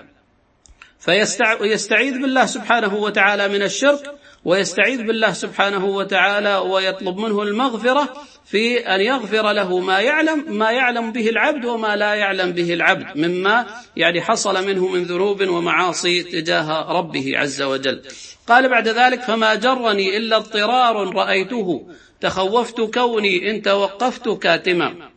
B: فيستعيذ بالله سبحانه وتعالى من الشرك ويستعيذ بالله سبحانه وتعالى ويطلب منه المغفرة في أن يغفر له ما يعلم ما يعلم به العبد وما لا يعلم به العبد مما يعني حصل منه من ذنوب ومعاصي تجاه ربه عز وجل. قال بعد ذلك فما جرني إلا اضطرار رأيته تخوفت كوني إن توقفت كاتما.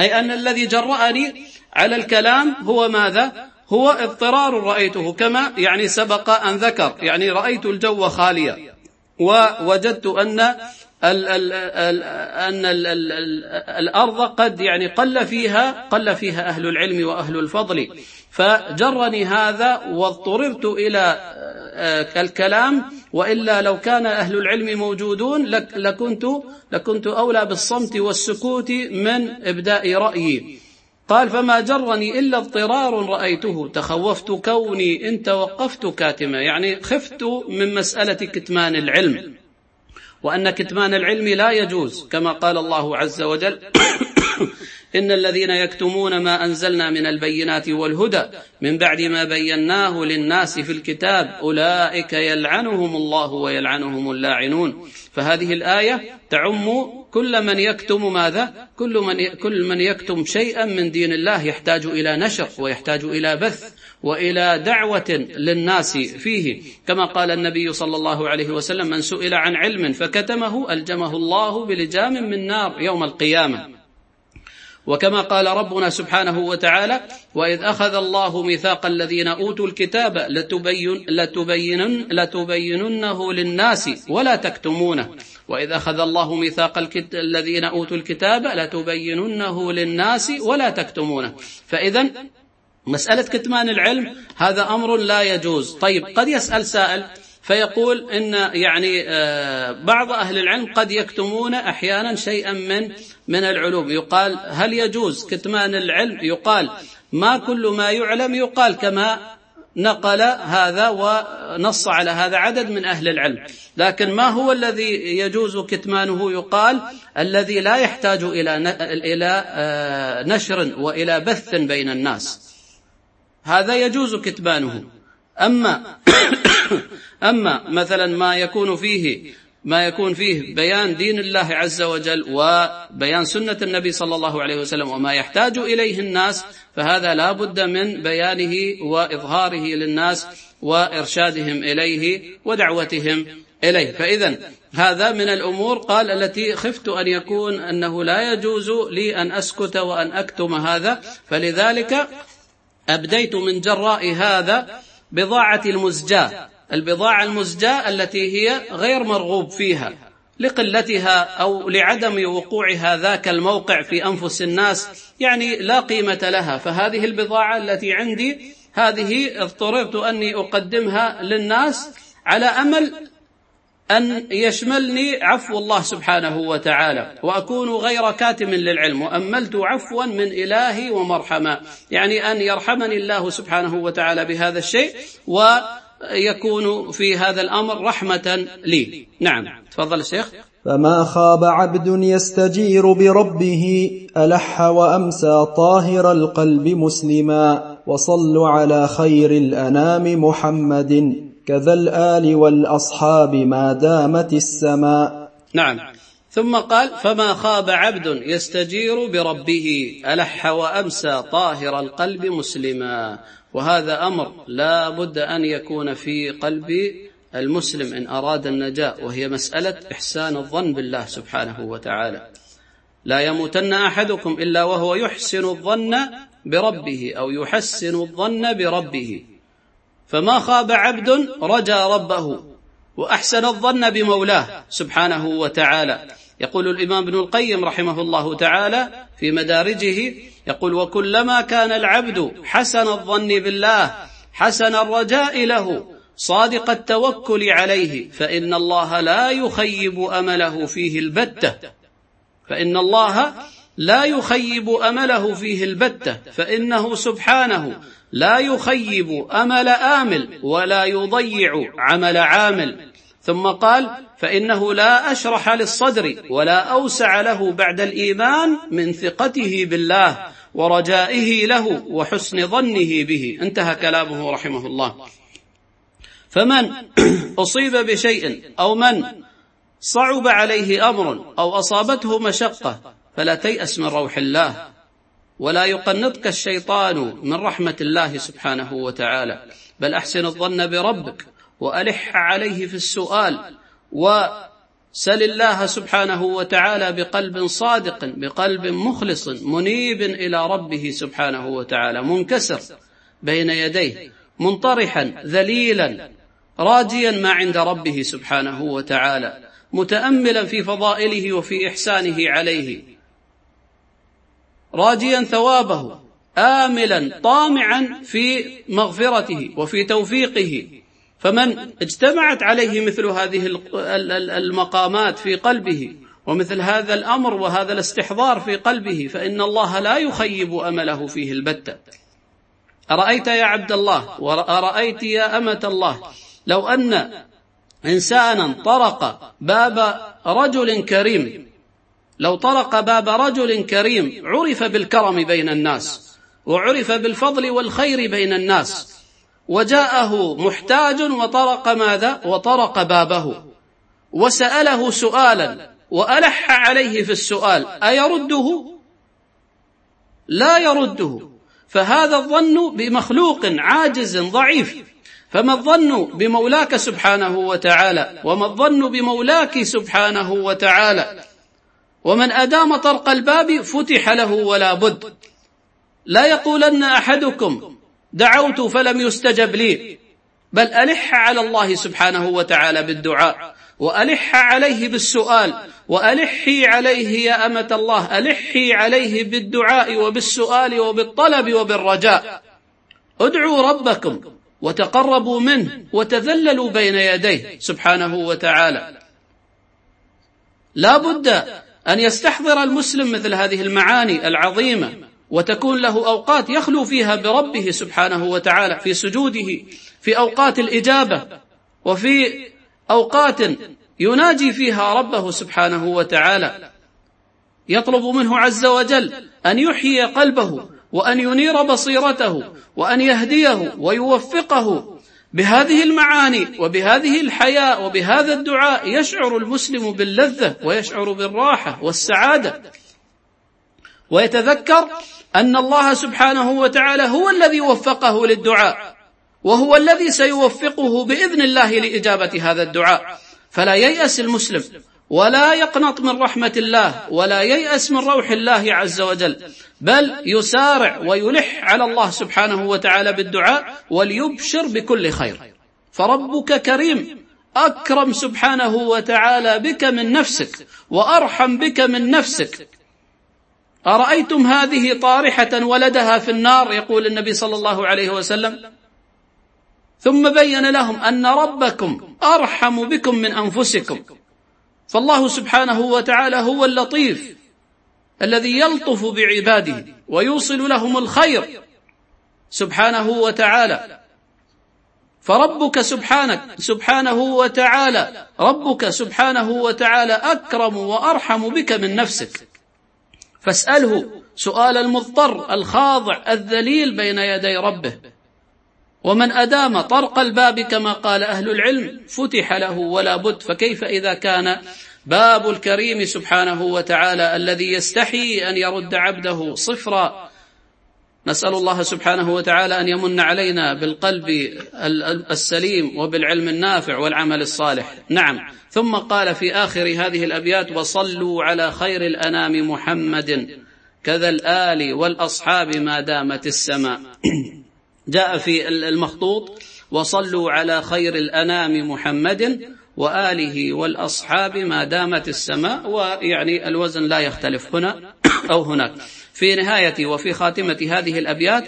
B: أي أن الذي جرأني على الكلام هو ماذا؟ هو اضطرار رأيته كما يعني سبق أن ذكر يعني رأيت الجو خاليا ووجدت أن ال ال ال أن ال ال ال الأرض قد يعني قل فيها قل فيها أهل العلم وأهل الفضل. فجرني هذا واضطررت إلى آه، الكلام وإلا لو كان أهل العلم موجودون لكنت لكنت أولى بالصمت والسكوت من إبداء رأيي. قال فما جرني إلا اضطرار رأيته. تخوفت كوني إن توقفت كاتما. يعني خفت من مسألة كتمان العلم. وأن كتمان العلم لا يجوز كما قال الله عز وجل إن الذين يكتمون ما أنزلنا من البينات والهدى من بعد ما بيناه للناس في الكتاب أولئك يلعنهم الله ويلعنهم اللاعنون. فهذه الآية تعم كل من يكتم ماذا؟ كل من كل من يكتم شيئا من دين الله يحتاج إلى نشر ويحتاج إلى بث وإلى دعوة للناس فيه. كما قال النبي صلى الله عليه وسلم من سئل عن علم فكتمه ألجمه الله بلجام من نار يوم القيامة. وكما قال ربنا سبحانه وتعالى وإذ أخذ الله ميثاق الذين أوتوا الكتاب لتبين لتبينن لتبيننه للناس ولا تكتمونه. واذ أخذ الله ميثاق الذين أوتوا الكتاب لتبيننه للناس ولا تكتمونه. فاذا مسألة كتمان العلم هذا أمر لا يجوز. طيب قد يسأل سائل فيقول إن يعني آه، بعض أهل العلم قد يكتمون أحيانا شيئا من من العلوم. يقال هل يجوز كتمان العلم؟ يقال ما كل ما يعلم يقال كما نقل هذا ونص على هذا عدد من أهل العلم. لكن ما هو الذي يجوز كتمانه؟ يقال الذي لا يحتاج إلى آه، نشر وإلى بث بين الناس. هذا يجوز كتمانه. أما أما مثلا ما يكون فيه ما يكون فيه بيان دين الله عز وجل وبيان سنة النبي صلى الله عليه وسلم وما يحتاج إليه الناس فهذا لا بد من بيانه وإظهاره للناس وإرشادهم إليه ودعوتهم إليه. فإذا هذا من الأمور قال التي خفت أن يكون أنه لا يجوز لي أن أسكت وأن أكتم هذا فلذلك أبديت من جراء هذا بضاعة المزجاة. البضاعة المزجاة التي هي غير مرغوب فيها لقلتها أو لعدم وقوعها ذاك الموقع في أنفس الناس يعني لا قيمة لها. فهذه البضاعة التي عندي هذه اضطررت أني أقدمها للناس على أمل أن يشملني عفو الله سبحانه وتعالى وأكون غير كاتم للعلم وأملت عفوا من إلهي ومرحما يعني أن يرحمني الله سبحانه وتعالى بهذا الشيء و يكون في هذا الأمر رحمة لي. نعم. تفضل الشيخ.
C: فما خاب عبد يستجير بربه ألح وأمسى طاهر القلب مسلما وصلوا على خير الأنام محمد كذا الآل والأصحاب ما دامت السماء
B: نعم. ثم قال فما خاب عبد يستجير بربه ألح وأمسى طاهر القلب مسلما. وهذا أمر لا بد أن يكون في قلب المسلم إن أراد النجاة وهي مسألة إحسان الظن بالله سبحانه وتعالى. لا يموتن أحدكم إلا وهو يحسن الظن بربه أو يحسن الظن بربه. فما خاب عبد رجا ربه وأحسن الظن بمولاه سبحانه وتعالى. يقول الإمام ابن القيم رحمه الله تعالى في مدارجه يقول وكلما كان العبد حسن الظن بالله حسن الرجاء له صادق التوكل عليه فإن الله لا يخيب أمله فيه البتة. فإن الله لا يخيب أمله فيه البتة. فإنه سبحانه لا يخيب أمل آمل ولا يضيع عمل عامل. ثم قال فإنه لا أشرح للصدر ولا أوسع له بعد الإيمان من ثقته بالله ورجائه له وحسن ظنه به. انتهى كلامه رحمه الله. فمن أصيب بشيء أو من صعب عليه أمر أو أصابته مشقة فلا تيأس من روح الله ولا يقنطك الشيطان من رحمة الله سبحانه وتعالى. بل أحسن الظن بربك وألح عليه في السؤال وسل الله سبحانه وتعالى بقلب صادق بقلب مخلص منيب إلى ربه سبحانه وتعالى منكسر بين يديه منطرحا ذليلا راجيا ما عند ربه سبحانه وتعالى متأملا في فضائله وفي إحسانه عليه راجيا ثوابه آملا طامعا في مغفرته وفي توفيقه. فمن اجتمعت عليه مثل هذه المقامات في قلبه ومثل هذا الأمر وهذا الاستحضار في قلبه فإن الله لا يخيب أمله فيه البتة. أرأيت يا عبد الله؟ وأرأيت يا أمة الله؟ لو أن إنسانا طرق باب رجل كريم لو طرق باب رجل كريم عرف بالكرم بين الناس وعرف بالفضل والخير بين الناس وجاءه محتاج وطرق ماذا؟ وطرق بابه. وسأله سؤالا وألح عليه في السؤال أيرده؟ لا يرده. فهذا الظن بمخلوق عاجز ضعيف. فما الظن بمولاك سبحانه وتعالى؟ وما الظن بمولاك سبحانه وتعالى؟ ومن أدام طرق الباب فتح له ولا بد. لا يقولن أحدكم دعوت فلم يستجب لي. بل ألح على الله سبحانه وتعالى بالدعاء وألح عليه بالسؤال وألحي عليه يا أمة الله ألحي عليه بالدعاء وبالسؤال وبالطلب وبالرجاء. ادعوا ربكم وتقربوا منه وتذللوا بين يديه سبحانه وتعالى. لا بد أن يستحضر المسلم مثل هذه المعاني العظيمة وتكون له أوقات يخلو فيها بربه سبحانه وتعالى في سجوده في أوقات الإجابة وفي أوقات يناجي فيها ربه سبحانه وتعالى. يطلب منه عز وجل أن يحيي قلبه وأن ينير بصيرته وأن يهديه ويوفقه. بهذه المعاني وبهذه الحياة وبهذا الدعاء يشعر المسلم باللذة ويشعر بالراحة والسعادة. ويتذكر أن الله سبحانه وتعالى هو الذي وفقه للدعاء وهو الذي سيوفقه بإذن الله لإجابة هذا الدعاء. فلا ييأس المسلم ولا يقنط من رحمة الله ولا ييأس من روح الله عز وجل بل يسارع ويلح على الله سبحانه وتعالى بالدعاء وليبشر بكل خير. فربك كريم أكرم سبحانه وتعالى بك من نفسك وأرحم بك من نفسك. أرأيتم هذه طارحة ولدها في النار؟ يقول النبي صلى الله عليه وسلم. ثم بين لهم أن ربكم أرحم بكم من أنفسكم. فالله سبحانه وتعالى هو اللطيف الذي يلطف بعباده ويوصل لهم الخير سبحانه وتعالى. فربك سبحانك سبحانه وتعالى ربك سبحانه وتعالى أكرم وأرحم بك من نفسك. فاسأله سؤال المضطر الخاضع الذليل بين يدي ربه. ومن أدام طرق الباب كما قال أهل العلم فتح له ولا بد. فكيف إذا كان باب الكريم سبحانه وتعالى الذي يستحي أن يرد عبده صفرا نسأل الله سبحانه وتعالى أن يمن علينا بالقلب السليم وبالعلم النافع والعمل الصالح. نعم. ثم قال في آخر هذه الأبيات وصلوا على خير الأنام محمد كذا الآل والأصحاب ما دامت السماء. جاء في المخطوط وصلوا على خير الأنام محمد وآله والأصحاب ما دامت السماء. ويعني الوزن لا يختلف هنا أو هناك. في نهاية وفي خاتمة هذه الأبيات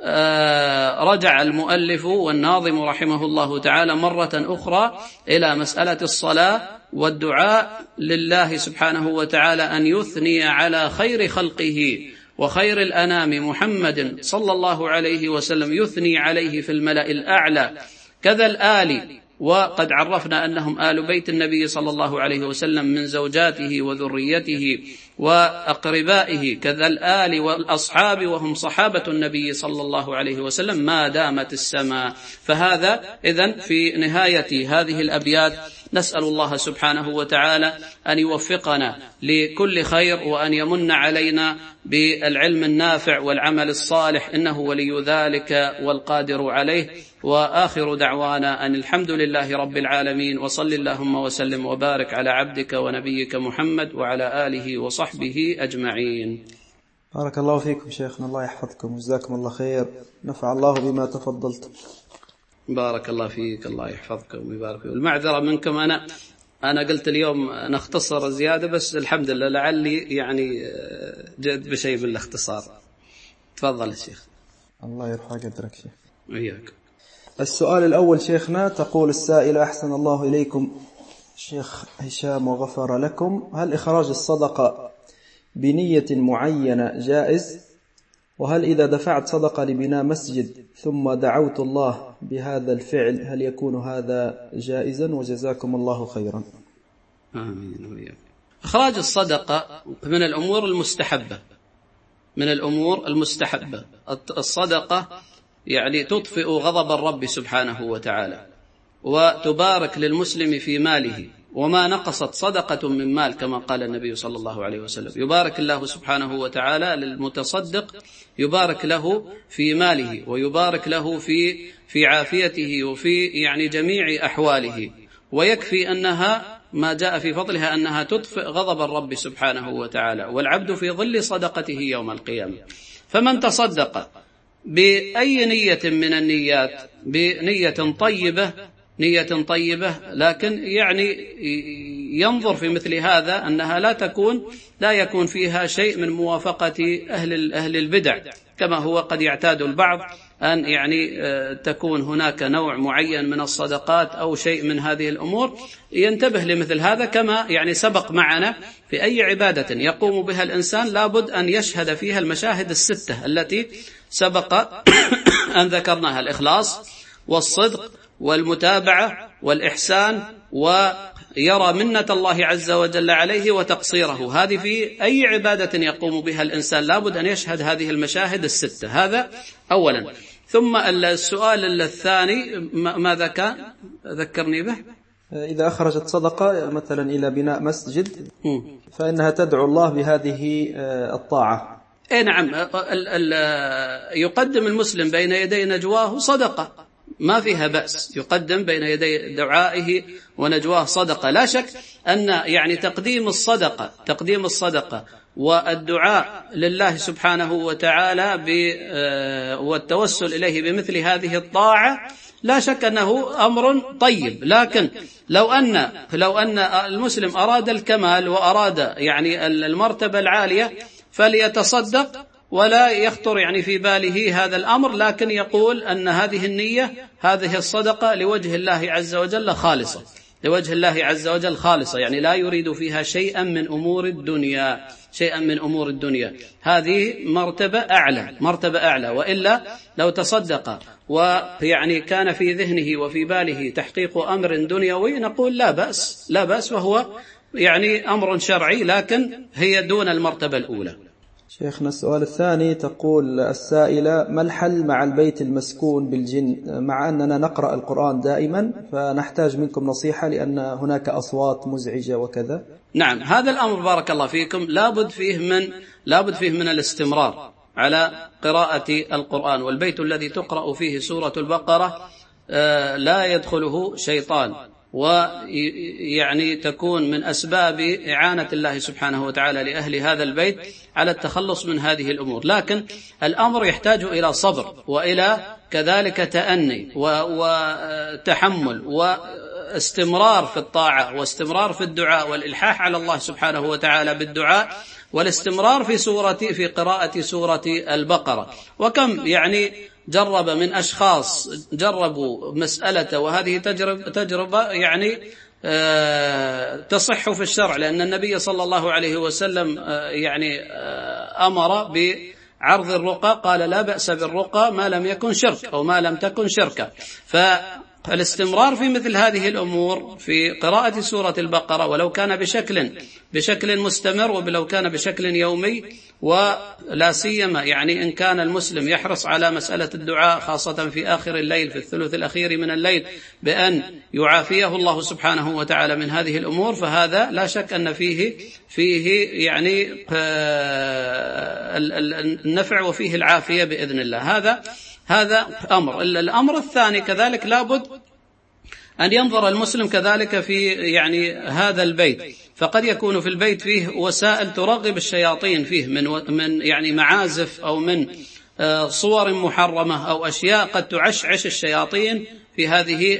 B: آه، رجع المؤلف والناظم رحمه الله تعالى مرة أخرى إلى مسألة الصلاة والدعاء لله سبحانه وتعالى أن يثني على خير خلقه وخير الأنام محمد صلى الله عليه وسلم يثني عليه في الملأ الأعلى كذا الآل. وقد عرفنا أنهم آل بيت النبي صلى الله عليه وسلم من زوجاته وذريته. وأقربائه كذا الآل والأصحاب وهم صحابة النبي صلى الله عليه وسلم ما دامت السماء. فهذا إذن في نهاية هذه الأبيات نسأل الله سبحانه وتعالى أن يوفقنا لكل خير وأن يمن علينا بالعلم النافع والعمل الصالح إنه ولي ذلك والقادر عليه. وآخر دعوانا أن الحمد لله رب العالمين وصل اللهم وسلم وبارك على عبدك ونبيك محمد وعلى آله وصحبه أجمعين.
C: بارك الله فيكم شيخنا الله يحفظكم وجزاكم الله خير. نفع الله بما تفضلتم
B: بارك الله فيك الله يحفظكم ويبارك فيك. المعذرة منكم أنا أنا قلت اليوم نختصر زيادة بس الحمد لله لعلي يعني آه، جئت بشيء من الاختصار تفضل يا شيخ.
C: الله يرفع قدرك شيخ.
B: وياك
C: السؤال الأول شيخنا تقول السائل أحسن الله إليكم. شيخ هشام وغفر لكم. هل إخراج الصدقة بنية معينة جائز؟ وهل إذا دفعت صدقة لبناء مسجد ثم دعوت الله بهذا الفعل هل يكون هذا جائزا؟ وجزاكم الله خيرا.
B: آمين. إخراج الصدقة من الأمور المستحبة. من الأمور المستحبة. الصدقة يعني تطفئ غضب الرب سبحانه وتعالى وتبارك للمسلم في ماله وما نقصت صدقة من مال كما قال النبي صلى الله عليه وسلم. يبارك الله سبحانه وتعالى للمتصدق يبارك له في ماله ويبارك له في في عافيته وفي يعني جميع أحواله. ويكفي أنها ما جاء في فضلها أنها تطفئ غضب الرب سبحانه وتعالى والعبد في ظل صدقته يوم القيامة. فمن تصدق بأي نية من النيات؟ بنية طيبة نية طيبة لكن يعني ينظر في مثل هذا أنها لا تكون لا يكون فيها شيء من موافقة أهل أهل البدع كما هو قد يعتاد البعض أن يعني آه، تكون هناك نوع معين من الصدقات أو شيء من هذه الأمور. ينتبه لمثل هذا كما يعني سبق معنا في أي عبادة يقوم بها الإنسان لابد أن يشهد فيها المشاهد الستة التي سبق أن ذكرناها الإخلاص والصدق والمتابعة والإحسان ويرى منة الله عز وجل عليه وتقصيره. هذه في أي عبادة يقوم بها الإنسان؟ لابد أن يشهد هذه المشاهد الستة. هذا أولا. ثم السؤال الثاني ماذا كان؟ ذكرني به.
C: إذا أخرجت صدقة مثلا إلى بناء مسجد فإنها تدعو الله بهذه آه، الطاعة.
B: اي نعم يقدم المسلم بين يدي نجواه صدقة ما فيها بأس يقدم بين يدي دعائه ونجواه صدقة. لا شك أن يعني تقديم الصدقة تقديم الصدقة والدعاء لله سبحانه وتعالى آه، والتوسل إليه بمثل هذه الطاعة لا شك أنه أمر طيب. لكن لو أن لو أن المسلم أراد الكمال وأراد يعني المرتبة العالية فليتصدق ولا يخطر يعني في باله هذا الأمر لكن يقول أن هذه النية هذه الصدقة لوجه الله عز وجل خالصة. لوجه الله عز وجل خالصة يعني لا يريد فيها شيئا من أمور الدنيا شيئا من أمور الدنيا. هذه مرتبة أعلى مرتبة أعلى. وإلا لو تصدق ويعني كان في ذهنه وفي باله تحقيق أمر دنيوي نقول لا بأس لا بأس وهو يعني أمر شرعي لكن هي دون المرتبة الأولى.
C: شيخنا السؤال الثاني تقول السائلة ما الحل مع البيت المسكون بالجن؟ مع أننا نقرأ القرآن دائما فنحتاج منكم نصيحة لأن هناك أصوات مزعجة وكذا.
B: نعم هذا الأمر بارك الله فيكم. لابد فيه من لابد فيه من الاستمرار على قراءة القرآن والبيت الذي تقرأ فيه سورة البقرة آه، لا يدخله شيطان. ويعني تكون من أسباب إعانة الله سبحانه وتعالى لأهل هذا البيت على التخلص من هذه الأمور. لكن الأمر يحتاج إلى صبر وإلى كذلك تأني وتحمل واستمرار في الطاعة واستمرار في الدعاء والإلحاح على الله سبحانه وتعالى بالدعاء والاستمرار في سورة في قراءة سورة البقرة. وكم يعني جرب من أشخاص جربوا مسألة وهذه تجربة, تجربة يعني آه، تصح في الشرع لأن النبي صلى الله عليه وسلم آه، يعني آه، أمر بعرض الرقى قال لا بأس بالرقى ما لم يكن شرك أو ما لم تكن شركا. فالاستمرار في مثل هذه الأمور في قراءة سورة البقرة ولو كان بشكل بشكل مستمر ولو كان بشكل يومي ولا سيما يعني إن كان المسلم يحرص على مسألة الدعاء خاصة في آخر الليل في الثلث الأخير من الليل بأن يعافيه الله سبحانه وتعالى من هذه الأمور فهذا لا شك أن فيه فيه يعني آه، النفع وفيه العافية بإذن الله. هذا هذا أمر. الأمر الثاني كذلك لابد أن ينظر المسلم كذلك في يعني هذا البيت. فقد يكون في البيت فيه وسائل ترغب الشياطين فيه من من يعني معازف أو من آه، صور محرمة أو أشياء قد تعشعش الشياطين في هذه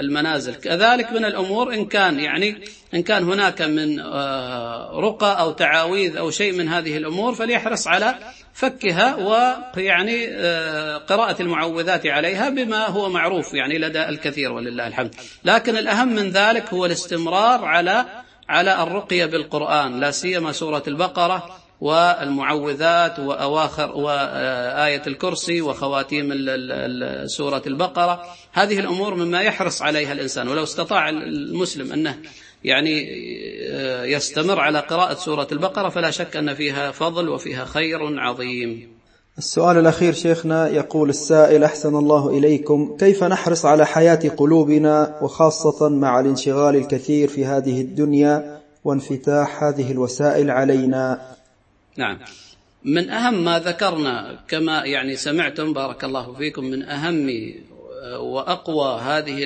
B: المنازل. كذلك من الأمور إن كان يعني إن كان هناك من آه، رقى أو تعاويذ أو شيء من هذه الأمور فليحرص على فكها ويعني آه، قراءة المعوذات عليها بما هو معروف يعني لدى الكثير ولله الحمد. لكن الأهم من ذلك هو الاستمرار على على الرقية بالقرآن لا سيما سورة البقرة والمعوذات وأواخر وآية الكرسي وخواتيم سورة البقرة. هذه الأمور مما يحرص عليها الإنسان ولو استطاع المسلم أنه يعني آه، يستمر على قراءة سورة البقرة فلا شك أن فيها فضل وفيها خير عظيم.
C: السؤال الأخير شيخنا يقول السائل أحسن الله إليكم كيف نحرص على حياة قلوبنا وخاصة مع الانشغال الكثير في هذه الدنيا وانفتاح هذه الوسائل علينا؟
B: نعم. من أهم ما ذكرنا كما يعني سمعتم بارك الله فيكم من أهم وأقوى هذه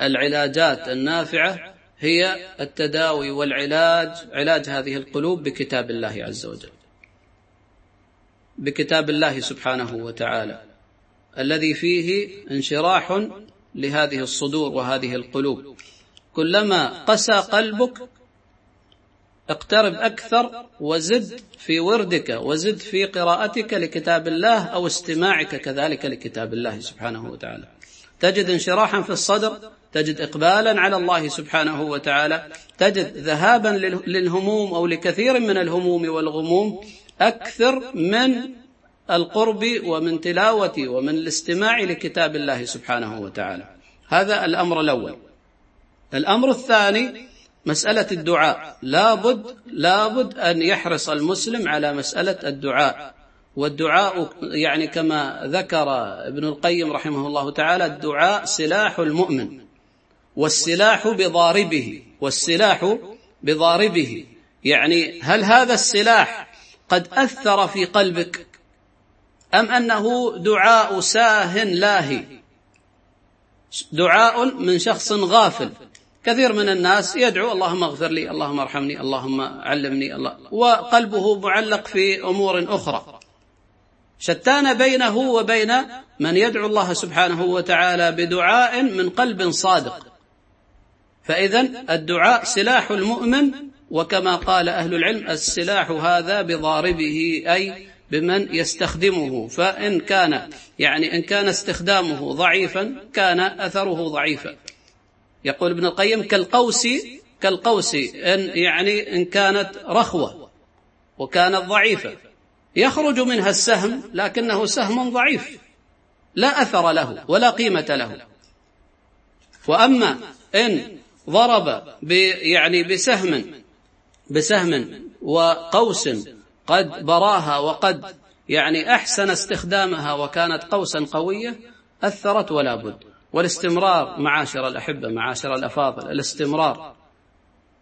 B: العلاجات النافعة هي التداوي والعلاج علاج هذه القلوب بكتاب الله عز وجل. بكتاب الله سبحانه وتعالى. الذي فيه انشراح لهذه الصدور وهذه القلوب. كلما قسى قلبك اقترب أكثر وزد في وردك وزد في قراءتك لكتاب الله أو استماعك كذلك لكتاب الله سبحانه وتعالى. تجد انشراحا في الصدر تجد إقبالا على الله سبحانه وتعالى. تجد ذهابا للهموم أو لكثير من الهموم والغموم. أكثر من القرب ومن تلاوة ومن الاستماع لكتاب الله سبحانه وتعالى. هذا الأمر الأول. الأمر الثاني مسألة الدعاء. لابد لابد أن يحرص المسلم على مسألة الدعاء. والدعاء يعني كما ذكر ابن القيم رحمه الله تعالى الدعاء سلاح المؤمن. والسلاح بضاربه والسلاح بضاربه. يعني هل هذا السلاح قد أثر في قلبك؟ أم أنه دعاء ساه لاهي؟ دعاء من شخص غافل. كثير من الناس يدعو اللهم اغفر لي اللهم ارحمني اللهم علمني الله. وقلبه معلق في أمور أخرى. شتان بينه وبين من يدعو الله سبحانه وتعالى بدعاء من قلب صادق. فإذا الدعاء سلاح المؤمن وكما قال أهل العلم السلاح هذا بضاربه أي بمن يستخدمه فإن كان يعني إن كان استخدامه ضعيفا كان أثره ضعيفا. يقول ابن القيم كالقوس كالقوس إن يعني إن كانت رخوة وكانت ضعيفة. يخرج منها السهم لكنه سهم ضعيف لا أثر له ولا قيمة له. وأما إن ضرب يعني بسهم بسهم وقوس قد براها وقد يعني أحسن استخدامها وكانت قوسا قوية أثرت ولا بد. والاستمرار معاشر الأحبة معاشر الأفاضل الاستمرار.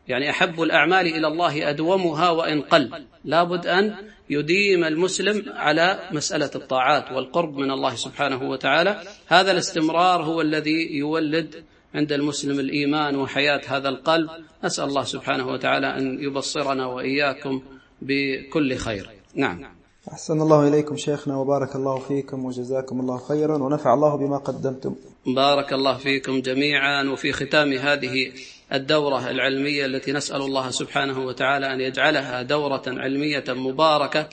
B: يعني أحب الأعمال إلى الله أدومها وإن قل. لابد أن يديم المسلم على مسألة الطاعات والقرب من الله سبحانه وتعالى. هذا الاستمرار هو الذي يولد عند المسلم الإيمان وحياة هذا القلب. أسأل الله سبحانه وتعالى أن يبصرنا وإياكم بكل خير. نعم.
C: أحسن الله إليكم شيخنا وبارك الله فيكم وجزاكم الله خيرا ونفع الله بما قدمتم.
B: بارك الله فيكم جميعا. وفي ختام هذه الدورة العلمية التي نسأل الله سبحانه وتعالى أن يجعلها دورة علمية مباركة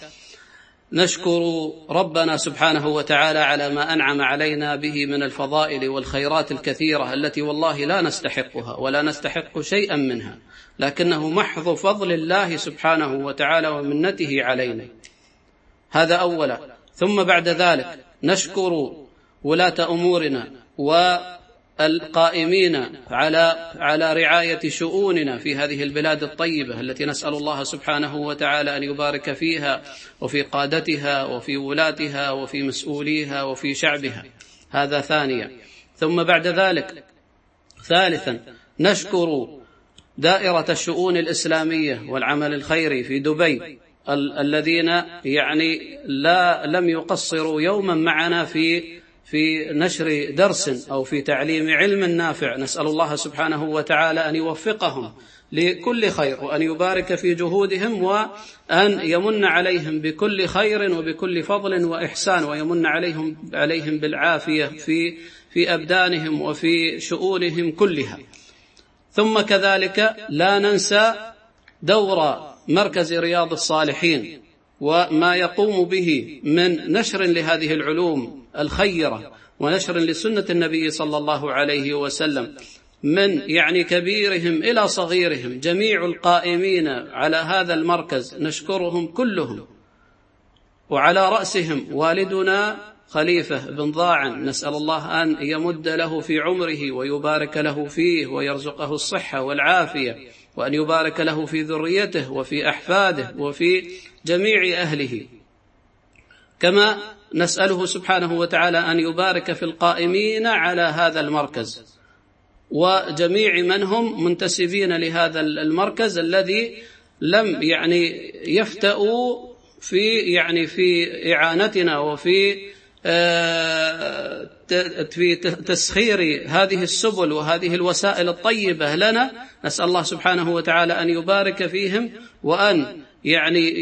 B: نشكر ربنا سبحانه وتعالى على ما أنعم علينا به من الفضائل والخيرات الكثيرة التي والله لا نستحقها ولا نستحق شيئا منها لكنه محض فضل الله سبحانه وتعالى ومنته علينا. هذا أولا. ثم بعد ذلك نشكر ولاة أمورنا والقائمين على على رعاية شؤوننا في هذه البلاد الطيبة التي نسأل الله سبحانه وتعالى أن يبارك فيها وفي قادتها وفي ولاتها وفي مسؤوليها وفي شعبها. هذا ثانيا. ثم بعد ذلك ثالثا نشكر دائرة الشؤون الإسلامية والعمل الخيري في دبي الذين يعني لا لم يقصروا يوما معنا في في نشر درس أو في تعليم علم نافع. نسأل الله سبحانه وتعالى أن يوفقهم لكل خير وأن يبارك في جهودهم وأن يمن عليهم بكل خير وبكل فضل وإحسان ويمن عليهم عليهم بالعافية في في أبدانهم وفي شؤونهم كلها. ثم كذلك لا ننسى دور مركز رياض الصالحين وما يقوم به من نشر لهذه العلوم الخيرة ونشر لسنة النبي صلى الله عليه وسلم. من يعني كبيرهم إلى صغيرهم جميع القائمين على هذا المركز نشكرهم كلهم. وعلى رأسهم والدنا خليفة بن ضاعن نسأل الله أن يمد له في عمره ويبارك له فيه ويرزقه الصحة والعافية وأن يبارك له في ذريته وفي أحفاده وفي جميع أهله. كما نسأله سبحانه وتعالى أن يبارك في القائمين على هذا المركز. وجميع من هم منتسبين لهذا المركز الذي لم يعني يفتأوا في يعني في إعانتنا وفي آه، في تسخير هذه السبل وهذه الوسائل الطيبة لنا. نسأل الله سبحانه وتعالى أن يبارك فيهم وأن يعني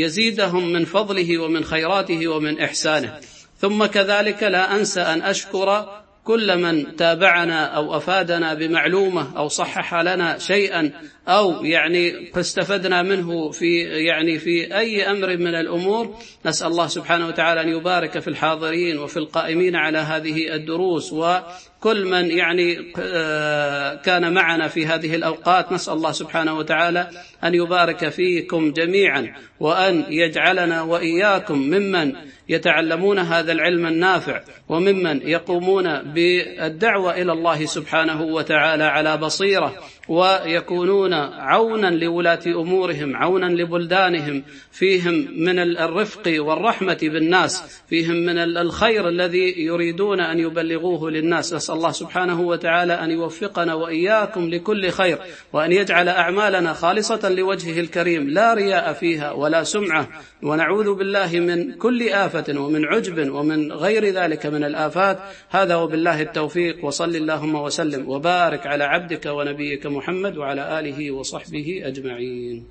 B: يزيدهم من فضله ومن خيراته ومن إحسانه. ثم كذلك لا أنسى أن أشكر كل من تابعنا أو أفادنا بمعلومة أو صحح لنا شيئا أو يعني فاستفدنا منه في يعني في أي أمر من الأمور. نسأل الله سبحانه وتعالى أن يبارك في الحاضرين وفي القائمين على هذه الدروس وكل من يعني آه، كان معنا في هذه الأوقات نسأل الله سبحانه وتعالى أن يبارك فيكم جميعا وأن يجعلنا وإياكم ممن يتعلمون هذا العلم النافع وممن يقومون بالدعوة إلى الله سبحانه وتعالى على بصيرة. ويكونون عونا لولاة أمورهم عونا لبلدانهم فيهم من الرفق والرحمة بالناس فيهم من الخير الذي يريدون أن يبلغوه للناس. نسأل الله سبحانه وتعالى أن يوفقنا وإياكم لكل خير وأن يجعل أعمالنا خالصة لوجهه الكريم لا رياء فيها ولا سمعة. ونعوذ بالله من كل آفة ومن عجب ومن غير ذلك من الآفات. هذا وبالله التوفيق وصل اللهم وسلم وبارك على عبدك ونبيك محمد وعلى آله وصحبه أجمعين.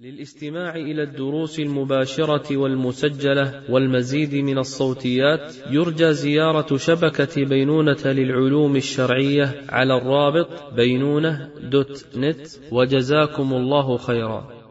A: للاستماع إلى الدروس المباشرة والمسجلة والمزيد من الصوتيات يرجى زيارة شبكة بينونة للعلوم الشرعية على الرابط بينونة دوت نت وجزاكم الله خيرا.